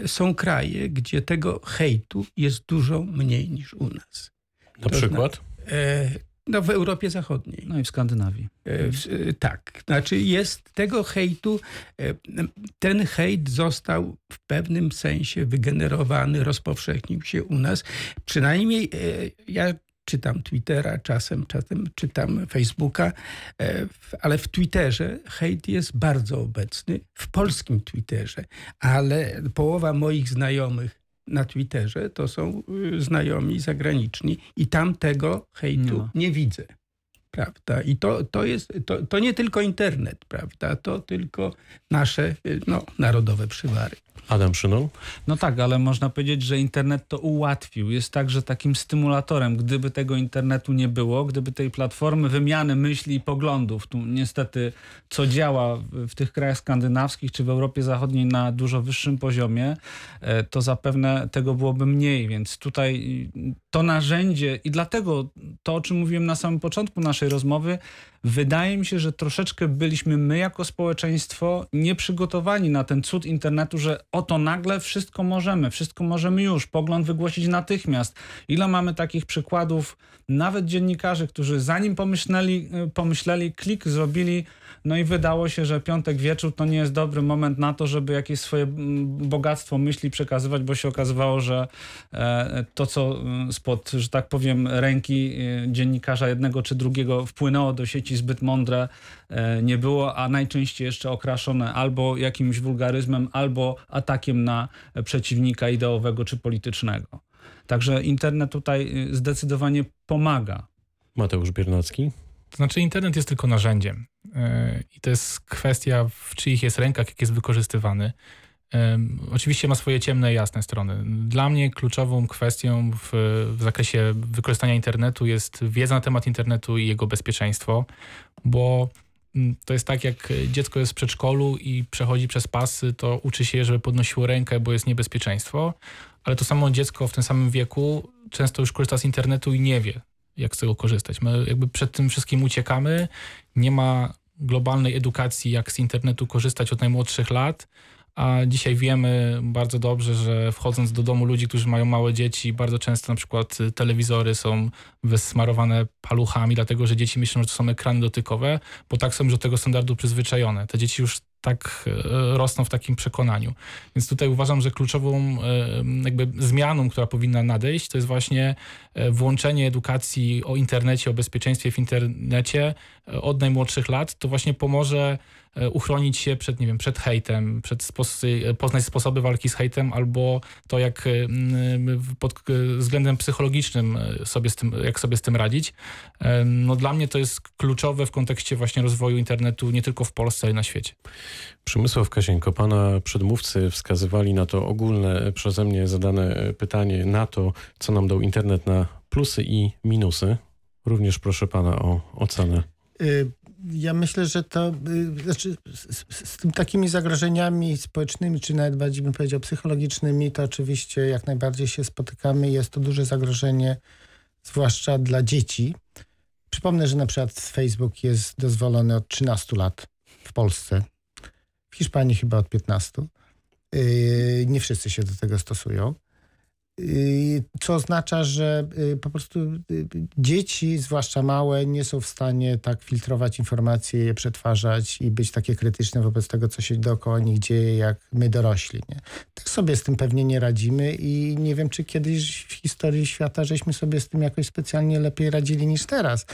S3: są kraje, gdzie tego hejtu jest dużo mniej niż u nas.
S6: Na
S3: To
S6: przykład?
S3: Zna, no w Europie Zachodniej.
S7: No i w Skandynawii.
S3: E, w, e, tak, znaczy jest tego hejtu, e, ten hejt został w pewnym sensie wygenerowany, rozpowszechnił się u nas. Przynajmniej ja czytam Twittera czasem, czasem czytam Facebooka, ale w Twitterze hejt jest bardzo obecny, w polskim Twitterze, ale połowa moich znajomych na Twitterze to są y, znajomi zagraniczni i tam tego hejtu
S7: Nie
S3: widzę. Prawda? I to, to jest, to, to nie tylko internet, prawda? To tylko nasze y, no, narodowe przywary.
S6: Adam Szynol.
S7: No tak, ale można powiedzieć, że internet to ułatwił. Jest także takim stymulatorem. Gdyby tego internetu nie było, gdyby tej platformy wymiany myśli i poglądów, tu niestety co działa w- tych krajach skandynawskich czy w Europie Zachodniej na dużo wyższym poziomie, e, to zapewne tego byłoby mniej. Więc tutaj y, to narzędzie i dlatego to, o czym mówiłem na samym początku naszej rozmowy, wydaje mi się, że troszeczkę byliśmy my jako społeczeństwo nieprzygotowani na ten cud internetu, że oto nagle wszystko możemy, wszystko możemy już, pogląd wygłosić natychmiast. Ile mamy takich przykładów, nawet dziennikarzy, którzy zanim pomyśleli, y, pomyśleli klik zrobili, no i wydało się, że piątek wieczór to nie jest dobry moment na to, żeby jakieś swoje bogactwo myśli przekazywać, bo się okazywało, że e, to, co mm, spod, że tak powiem, ręki e, dziennikarza jednego czy drugiego wpłynęło do sieci zbyt mądre, e, nie było, a najczęściej jeszcze okraszone albo jakimś wulgaryzmem, albo atakiem na e, przeciwnika ideowego czy politycznego. Także internet tutaj y, zdecydowanie pomaga.
S6: Mateusz Biernacki.
S4: To znaczy internet jest tylko narzędziem Yy, i to jest kwestia w czyich jest rękach, jak jest wykorzystywany. Oczywiście ma swoje ciemne i jasne strony. Dla mnie kluczową kwestią w, w zakresie wykorzystania internetu jest wiedza na temat internetu i jego bezpieczeństwo, bo mm, to jest tak, jak dziecko jest w przedszkolu i przechodzi przez pasy, to uczy się, żeby podnosiło rękę, bo jest niebezpieczeństwo, ale to samo dziecko w tym samym wieku często już korzysta z internetu i nie wie, jak z tego korzystać. My jakby przed tym wszystkim uciekamy, nie ma globalnej edukacji, jak z internetu korzystać od najmłodszych lat, a dzisiaj wiemy bardzo dobrze, że wchodząc do domu ludzi, którzy mają małe dzieci, bardzo często na przykład telewizory są wysmarowane paluchami, dlatego że dzieci myślą, że to są ekrany dotykowe, bo tak są już do tego standardu przyzwyczajone. Te dzieci już tak e, rosną w takim przekonaniu. Więc tutaj uważam, że kluczową e, jakby zmianą, która powinna nadejść, to jest właśnie e, włączenie edukacji o internecie, o bezpieczeństwie w internecie od najmłodszych lat. To właśnie pomoże uchronić się przed, nie wiem, przed hejtem, przed spos- poznać sposoby walki z hejtem, albo to, jak e, pod względem psychologicznym e, sobie z tym, jak sobie z tym radzić. E, No dla mnie to jest kluczowe w kontekście właśnie rozwoju internetu nie tylko w Polsce, ale i na świecie.
S6: Przemysław Kasienko, pana przedmówcy wskazywali na to ogólne przeze mnie zadane pytanie na to, co nam dał internet na plusy i minusy. Również proszę pana o ocenę.
S5: Ja myślę, że to y, znaczy, z, z, z takimi zagrożeniami społecznymi, czy nawet bardziej bym powiedział psychologicznymi, to oczywiście jak najbardziej się spotykamy. Jest to duże zagrożenie, zwłaszcza dla dzieci. Przypomnę, że na przykład Facebook jest dozwolony od 13 lat w Polsce. W Hiszpanii chyba od 15. Yy, Nie wszyscy się do tego stosują. Y, Co oznacza, że y, po prostu y, dzieci, zwłaszcza małe, nie są w stanie tak filtrować informacje, je przetwarzać i być takie krytyczne wobec tego, co się dookoła nich dzieje, jak my dorośli. Nie? Tak sobie z tym pewnie nie radzimy i nie wiem, czy kiedyś w historii świata żeśmy sobie z tym jakoś specjalnie lepiej radzili niż teraz.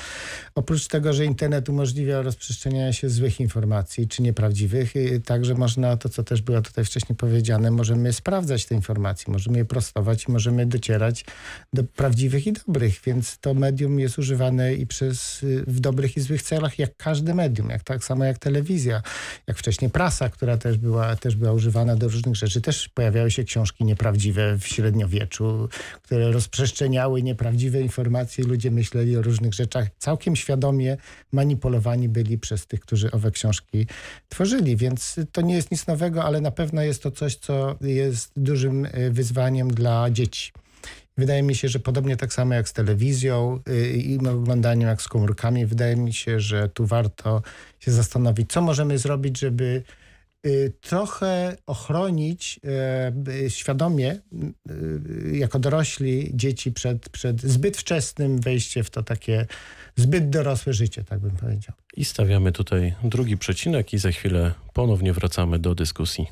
S5: Oprócz tego, że internet umożliwia rozprzestrzenianie się złych informacji, czy nieprawdziwych, także można, to co też było tutaj wcześniej powiedziane, możemy sprawdzać te informacje, możemy je prostować możemy docierać do prawdziwych i dobrych, więc to medium jest używane i przez, y, w dobrych i złych celach, jak każde medium, jak tak samo jak telewizja, jak wcześniej prasa, która też była, też była używana do różnych rzeczy. Też pojawiały się książki nieprawdziwe w średniowieczu, które rozprzestrzeniały nieprawdziwe informacje ludzie myśleli o różnych rzeczach. Całkiem świadomie manipulowani byli przez tych, którzy owe książki tworzyli, więc to nie jest nic nowego, ale na pewno jest to coś, co jest dużym y, wyzwaniem dla dzieci. Wydaje mi się, że podobnie tak samo jak z telewizją y, i oglądaniem, jak z komórkami, wydaje mi się, że tu warto się zastanowić, co możemy zrobić, żeby y, trochę ochronić e, świadomie y, jako dorośli dzieci przed, przed zbyt wczesnym wejściem w to takie zbyt dorosłe życie, tak bym powiedział.
S6: I stawiamy tutaj drugi przecinek i za chwilę ponownie wracamy do dyskusji.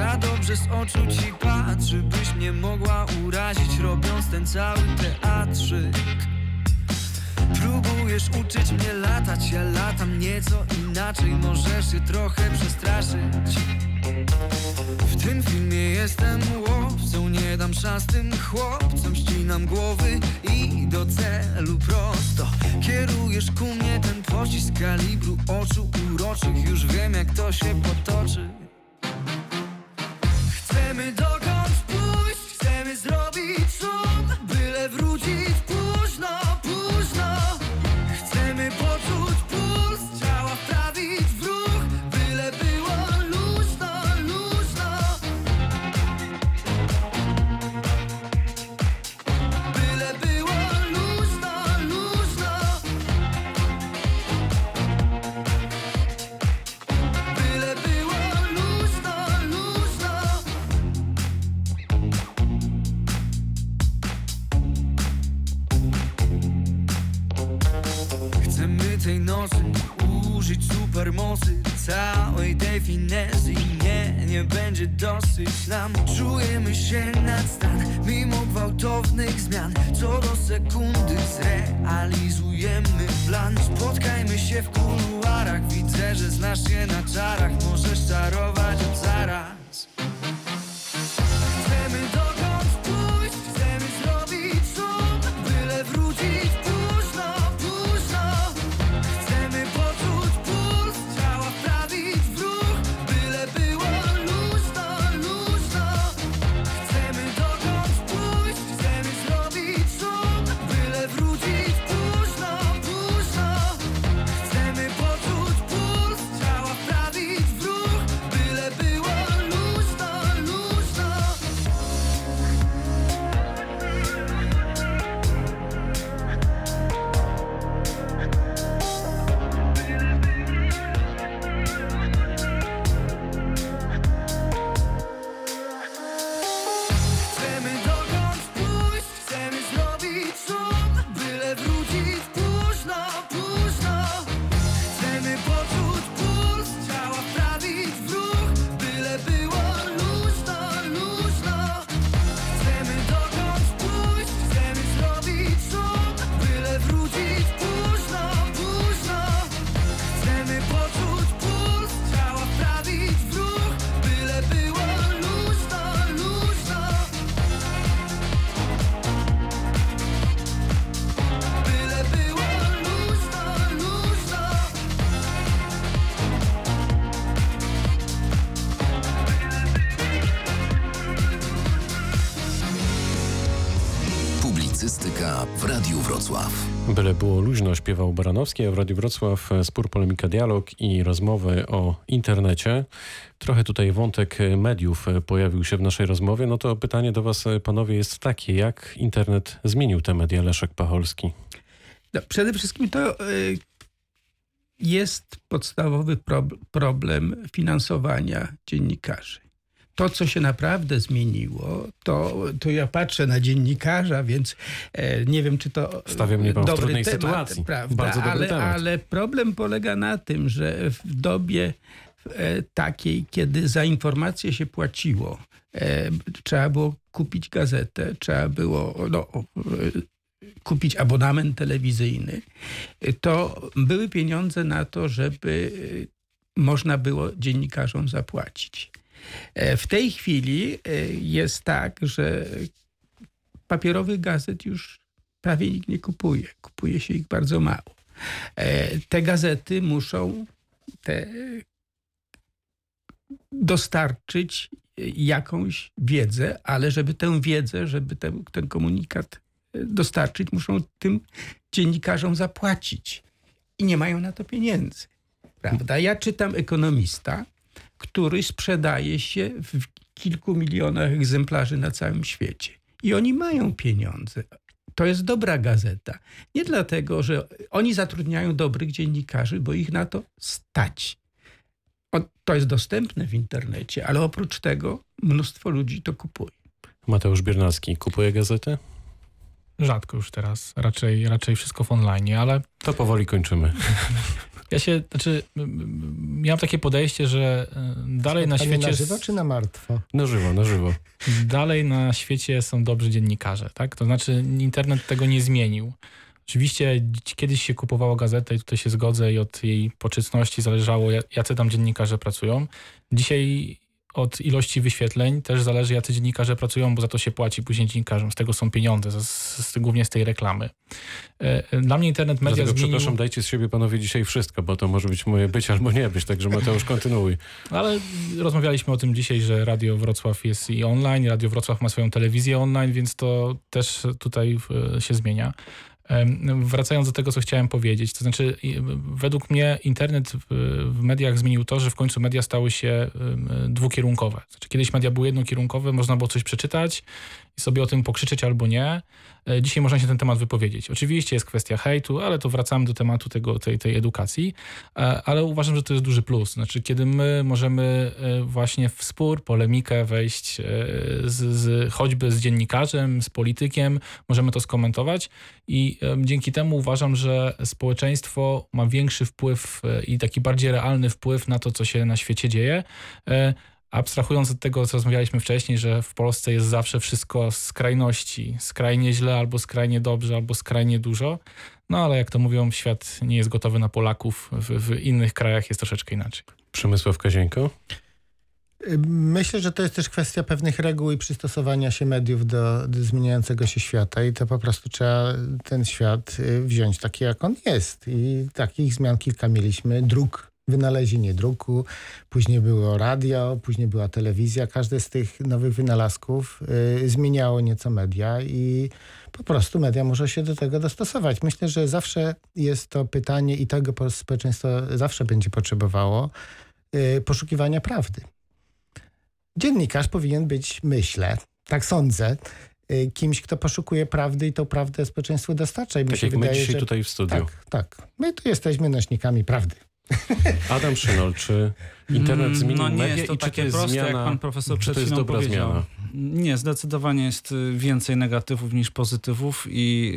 S13: Za dobrze z oczu ci patrzy, byś mnie mogła urazić, robiąc ten cały teatrzyk. Próbujesz uczyć mnie latać, ja latam nieco inaczej, możesz się trochę przestraszyć. W tym filmie jestem łowcą, nie dam szans tym chłopcom, ścinam głowy i do celu prosto. Kierujesz ku mnie ten pocisk kalibru oczu uroczych, już wiem jak to się potoczy. Było luźno,
S6: śpiewał Baranowski, a w Radiu Wrocław e, spór, polemika, dialog i rozmowy o internecie. Trochę tutaj wątek e, mediów e, pojawił się w naszej rozmowie. No to pytanie do was, panowie, jest takie. Jak internet zmienił te media, Leszek Pacholski?
S3: No, przede wszystkim to jest podstawowy prob- problem finansowania dziennikarzy. To, co się naprawdę zmieniło, to, to ja patrzę na dziennikarza, więc e, nie wiem, czy to
S6: Stawia mnie pan w
S3: dobry
S6: trudnej
S3: temat,
S6: sytuacji.
S3: Prawda?
S6: Bardzo dobry
S3: ale,
S6: temat.
S3: ale problem polega na tym, że w dobie e, takiej, kiedy za informację się płaciło, e, trzeba było kupić gazetę, trzeba było no, kupić abonament telewizyjny, to były pieniądze na to, żeby można było dziennikarzom zapłacić. E, W tej chwili e, jest tak, że papierowych gazet już prawie nikt nie kupuje. Kupuje się ich bardzo mało. E, Te gazety muszą te dostarczyć jakąś wiedzę, ale żeby tę wiedzę, żeby ten, ten komunikat dostarczyć, muszą tym dziennikarzom zapłacić. I nie mają na to pieniędzy. Prawda? Ja czytam ekonomista, który sprzedaje się w kilku milionach egzemplarzy na całym świecie. I oni mają pieniądze. To jest dobra gazeta. Nie dlatego, że oni zatrudniają dobrych dziennikarzy, bo ich na to stać. To jest dostępne w internecie, ale oprócz tego mnóstwo ludzi to kupuje.
S6: Mateusz Biernacki kupuje gazetę?
S4: Rzadko już teraz, raczej, raczej wszystko w online, ale
S6: To powoli kończymy.
S4: ja się, znaczy, miałem takie podejście, że y, dalej na świecie...
S5: na żywo czy na martwo?
S6: Na żywo, na żywo.
S4: dalej na świecie są dobrzy dziennikarze, tak? To znaczy internet tego nie zmienił. Oczywiście kiedyś się kupowało gazetę i tutaj się zgodzę i od jej poczytności zależało, ja- jacy tam dziennikarze pracują. Dzisiaj od ilości wyświetleń też zależy, jacy dziennikarze pracują, bo za to się płaci później dziennikarzom. Z tego są pieniądze, z, z, głównie z tej reklamy. E, e, Dla mnie internet media
S6: Dlatego
S4: zmienił...
S6: przepraszam, dajcie z siebie panowie dzisiaj wszystko, bo to może być moje być albo nie być, także Mateusz kontynuuj.
S4: Ale rozmawialiśmy o tym dzisiaj, że Radio Wrocław jest i online, Radio Wrocław ma swoją telewizję online, więc to też tutaj e, się zmienia. Wracając do tego, co chciałem powiedzieć, to znaczy według mnie internet w, mediach zmienił to, że w końcu media stały się dwukierunkowe. Znaczy, kiedyś media były jednokierunkowe, można było coś przeczytać i sobie o tym pokrzyczeć albo nie. E, Dzisiaj można się ten temat wypowiedzieć. Oczywiście jest kwestia hejtu, ale to wracamy do tematu tego, tej, tej edukacji, E, ale uważam, że to jest duży plus. Znaczy, kiedy my możemy e, właśnie w spór, polemikę wejść z, z, choćby z dziennikarzem, z politykiem, możemy to skomentować i dzięki temu uważam, że społeczeństwo ma większy wpływ i taki bardziej realny wpływ na to, co się na świecie dzieje. Abstrahując od tego, co rozmawialiśmy wcześniej, że w Polsce jest zawsze wszystko z skrajności, skrajnie źle, albo skrajnie dobrze, albo skrajnie dużo. No ale jak to mówią, świat nie jest gotowy na Polaków. W, w innych krajach jest troszeczkę inaczej.
S6: Przemysław Kazienko.
S5: Myślę, że to jest też kwestia pewnych reguł i przystosowania się mediów do, do zmieniającego się świata i to po prostu trzeba ten świat y, wziąć taki, jak on jest. I takich zmian kilka mieliśmy. Dróg, wynalezienie druku, później było radio, później była telewizja. Każdy z tych nowych wynalazków y, zmieniało nieco media i po prostu media muszą się do tego dostosować. Myślę, że zawsze jest to pytanie i tego po- społeczeństwo zawsze będzie potrzebowało y, poszukiwania prawdy. Dziennikarz powinien być, myślę, tak sądzę, y, kimś, kto poszukuje prawdy i tą prawdę społeczeństwu dostarcza. I
S6: Tak
S5: się
S6: jak my
S5: wydaje,
S6: dzisiaj
S5: że...
S6: tutaj w studiu.
S5: Tak, tak. My tu jesteśmy nośnikami prawdy.
S6: Adam Szynol, czy internet
S7: Mm,
S6: zmienił
S7: no nie
S6: media
S7: jest to
S6: i czy
S7: takie
S6: to jest
S7: proste, jak
S6: zmiana,
S7: pan profesor
S6: czy to jest dobra
S7: powiedział.
S6: zmiana?
S7: Nie, zdecydowanie jest y, więcej negatywów niż pozytywów i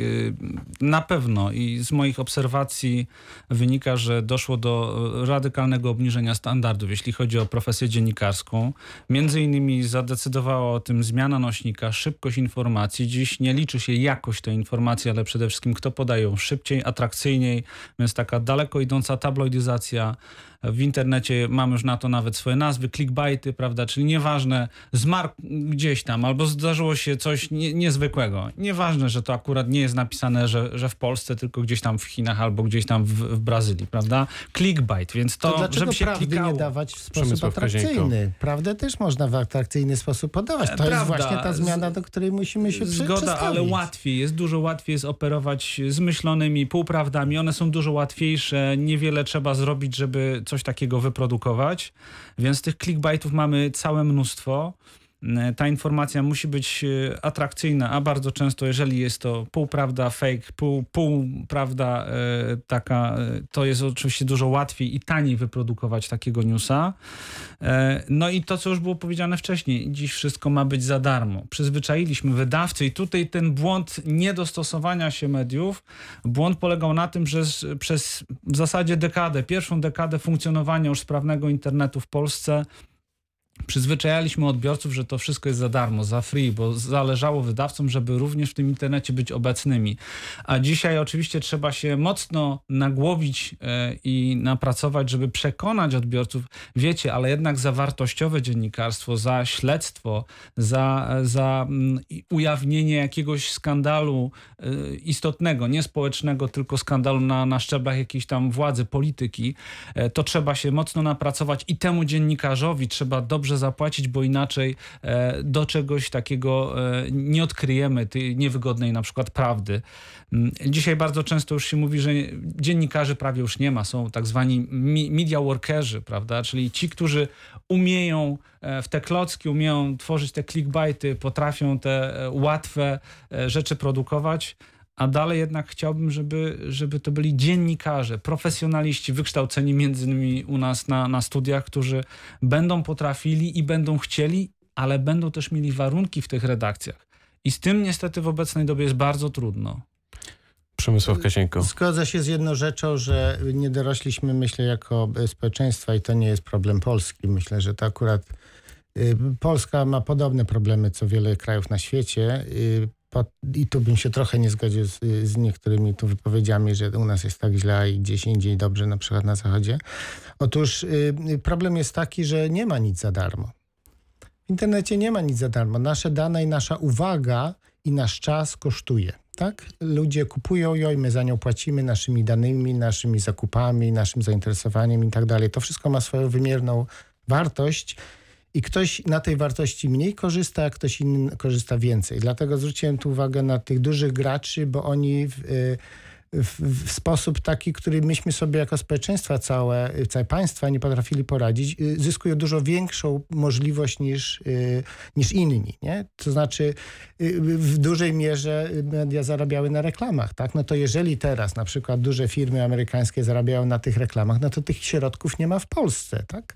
S7: y, na pewno i z moich obserwacji wynika, że doszło do y, radykalnego obniżenia standardów, jeśli chodzi o profesję dziennikarską. Między innymi zadecydowała o tym zmiana nośnika, szybkość informacji. Dziś nie liczy się jakość tej informacji, ale przede wszystkim kto podaje ją szybciej, atrakcyjniej, więc taka daleko idąca tabloidyzacja. W internecie mamy już na to nawet swoje nazwy, clickbaity, prawda? Czyli nieważne, zmarł gdzieś tam albo zdarzyło się coś nie, niezwykłego. Nieważne, że to akurat nie jest napisane, że, że w Polsce, tylko gdzieś tam w Chinach albo gdzieś tam w, w Brazylii, prawda? Clickbait, więc to,
S5: To, dlaczego
S7: żeby się
S5: prawdy
S7: klikało.
S5: nie dawać w sposób
S6: Przemysław
S5: atrakcyjny? Prawdę też można w atrakcyjny sposób podawać. To
S7: E,
S5: jest
S7: prawda.
S5: właśnie ta zmiana, do której musimy się przy-
S7: Zgoda, ale łatwiej jest, dużo łatwiej jest operować z myślonymi półprawdami. One są dużo łatwiejsze, niewiele trzeba zrobić, żeby coś takiego wyprodukować. Więc tych clickbaitów mamy całe mnóstwo. E, ta informacja musi być e, atrakcyjna, a bardzo często, jeżeli jest to półprawda, fake, pół, półprawda e, taka, to jest oczywiście dużo łatwiej i taniej wyprodukować takiego newsa. No i to, co już było powiedziane wcześniej, dziś wszystko ma być za darmo. Przyzwyczailiśmy wydawcy i tutaj ten błąd niedostosowania się mediów, błąd polegał na tym, że przez w zasadzie dekadę, pierwszą dekadę funkcjonowania już sprawnego internetu w Polsce przyzwyczajaliśmy odbiorców, że to wszystko jest za darmo, za free, bo zależało wydawcom, żeby również w tym internecie być obecnymi. A dzisiaj oczywiście trzeba się mocno nagłowić e, i napracować, żeby przekonać odbiorców, wiecie, ale jednak za wartościowe dziennikarstwo, za śledztwo, za, za mm, ujawnienie jakiegoś skandalu e, istotnego, nie społecznego, tylko skandalu na, na szczeblach jakiejś tam władzy, polityki, e, to trzeba się mocno napracować i temu dziennikarzowi trzeba dobrze zapłacić, bo inaczej e, do czegoś takiego e, nie odkryjemy tej niewygodnej na przykład prawdy. Mm, Dzisiaj bardzo często już się mówi, że dziennikarzy prawie już nie ma. Są tak zwani media workerzy, prawda? Czyli ci, którzy umieją e, w te klocki, umieją tworzyć te clickbaity, potrafią te łatwe rzeczy produkować. A dalej jednak chciałbym, żeby, żeby to byli dziennikarze, profesjonaliści, wykształceni między innymi u nas na, na studiach, którzy będą potrafili i będą chcieli, ale będą też mieli warunki w tych redakcjach. I z tym niestety w obecnej dobie jest bardzo trudno.
S6: Przemysław Kasieńko.
S5: Zgodzę się z jedną rzeczą, że nie dorośliśmy, myślę, jako społeczeństwa i to nie jest problem Polski. Myślę, że to akurat y, Polska ma podobne problemy co wiele krajów na świecie. I tu bym się trochę nie zgodził z, z niektórymi tu wypowiedziami, że u nas jest tak źle i gdzieś indziej dobrze, na przykład na Zachodzie. Otóż y, y, problem jest taki, że nie ma nic za darmo. W internecie nie ma nic za darmo. Nasze dane i nasza uwaga i nasz czas kosztuje. Tak? Ludzie kupują ją i my za nią płacimy naszymi danymi, naszymi zakupami, naszym zainteresowaniem i tak dalej. To wszystko ma swoją wymierną wartość i ktoś na tej wartości mniej korzysta, a ktoś inny korzysta więcej. Dlatego zwróciłem tu uwagę na tych dużych graczy, bo oni w, y, w, w sposób taki, który myśmy sobie jako społeczeństwa całe, całe państwa nie potrafili poradzić, y, zyskują dużo większą możliwość niż, y, niż inni. Nie? To znaczy w dużej mierze media zarabiały na reklamach. Tak? No to jeżeli teraz na przykład duże firmy amerykańskie zarabiają na tych reklamach, no to tych środków nie ma w Polsce. Tak?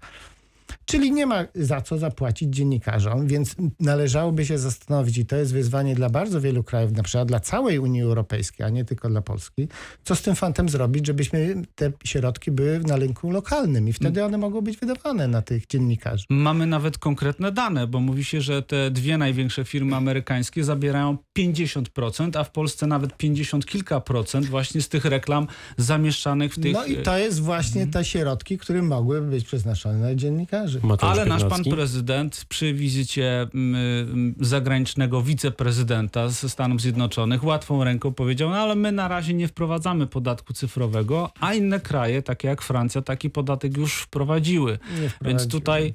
S5: Czyli nie ma za co zapłacić dziennikarzom, więc należałoby się zastanowić, i to jest wyzwanie dla bardzo wielu krajów, na przykład dla całej Unii Europejskiej, a nie tylko dla Polski, co z tym fantem zrobić, żebyśmy te środki były na rynku lokalnym i wtedy one mogą być wydawane na tych dziennikarzy.
S7: Mamy nawet konkretne dane, bo mówi się, że te dwie największe firmy amerykańskie zabierają 50%, a w Polsce nawet 50 kilka procent właśnie z tych reklam zamieszczanych w tych...
S5: No i to jest właśnie te środki, które mogłyby być przeznaczone na dziennikarzy.
S7: Ale nasz pan prezydent przy wizycie mm, mm, zagranicznego wiceprezydenta ze Stanów Zjednoczonych łatwą ręką powiedział, no ale my na razie nie wprowadzamy podatku cyfrowego, a inne kraje, takie jak Francja, taki podatek już wprowadziły. Więc tutaj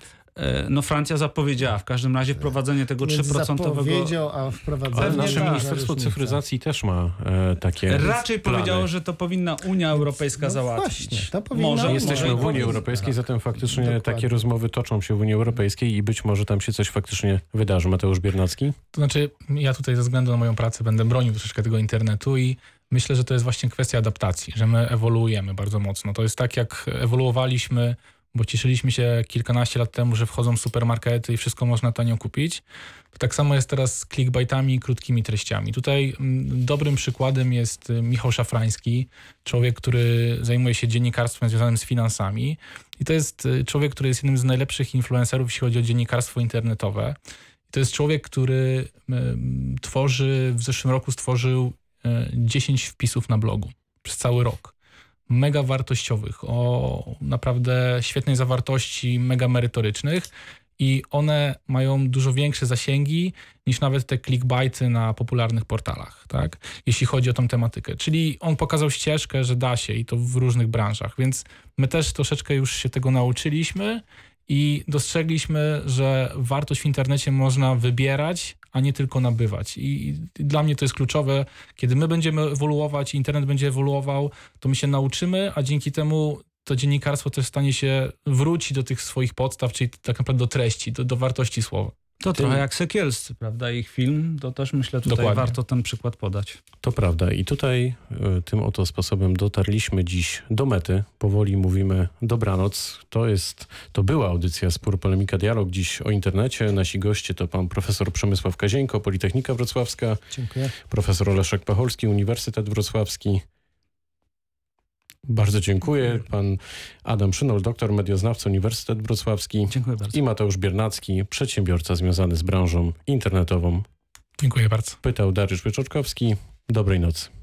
S7: no Francja zapowiedziała w każdym razie wprowadzenie tego
S5: Więc
S7: 3%
S5: zapowiedział, a wprowadzenie...
S6: Ale nasze
S5: tak,
S6: Ministerstwo. Cyfryzacji też ma e, takie
S7: Raczej
S6: plany.
S7: powiedziało, że to powinna Unia Europejska załatwić.
S5: właśnie, to powinno-
S7: może,
S6: Jesteśmy
S7: może
S6: w Unii Europejskiej, zatem faktycznie
S5: Dokładnie.
S6: takie rozmowy toczą się w Unii Europejskiej i być może tam się coś faktycznie wydarzy. Mateusz Biernacki?
S4: To znaczy, ja tutaj ze względu na moją pracę będę bronił troszeczkę tego internetu i myślę, że to jest właśnie kwestia adaptacji, że my ewoluujemy bardzo mocno. To jest tak, jak ewoluowaliśmy, bo cieszyliśmy się kilkanaście lat temu, że wchodzą supermarkety i wszystko można tanio kupić. Tak samo jest teraz z clickbaitami krótkimi treściami. Tutaj mm, dobrym przykładem jest y, Michał Szafrański, człowiek, który zajmuje się dziennikarstwem związanym z finansami. I to jest y, człowiek, który jest jednym z najlepszych influencerów, jeśli chodzi o dziennikarstwo internetowe. To jest człowiek, który em, tworzy, w zeszłym roku stworzył e, 10 wpisów na blogu przez cały rok. Mega wartościowych, o naprawdę świetnej zawartości, mega merytorycznych i one mają dużo większe zasięgi niż nawet te clickbaity na popularnych portalach, tak? Jeśli chodzi o tą tematykę. Czyli on pokazał ścieżkę, że da się i to w różnych branżach, więc my też troszeczkę już się tego nauczyliśmy i dostrzegliśmy, że wartość w internecie można wybierać, a nie tylko nabywać. I dla mnie to jest kluczowe. Kiedy my będziemy ewoluować internet będzie ewoluował, to my się nauczymy, a dzięki temu to dziennikarstwo też stanie się wróci do tych swoich podstaw, czyli tak naprawdę do treści, do, do wartości słowa.
S7: To
S6: Tym-
S7: trochę jak Sekielscy, prawda? Ich film, to też myślę tutaj
S4: Dokładnie.
S7: warto ten przykład podać.
S6: To prawda. I tutaj y, tym oto sposobem dotarliśmy dziś do mety. Powoli mówimy dobranoc. To jest, to była audycja Spór Polemika Dialog dziś o internecie. Nasi goście to pan profesor Przemysław Kazieńko, Politechnika Wrocławska,
S5: Dziękuję.
S6: profesor Leszek Pacholski, Uniwersytet Wrocławski. Bardzo dziękuję. Pan Adam Szynol, doktor medioznawca, Uniwersytet Wrocławski.
S7: Dziękuję bardzo.
S6: I Mateusz Biernacki, przedsiębiorca związany z branżą internetową.
S4: Dziękuję bardzo.
S6: Pytał Dariusz Wyczorkowski. Dobrej nocy.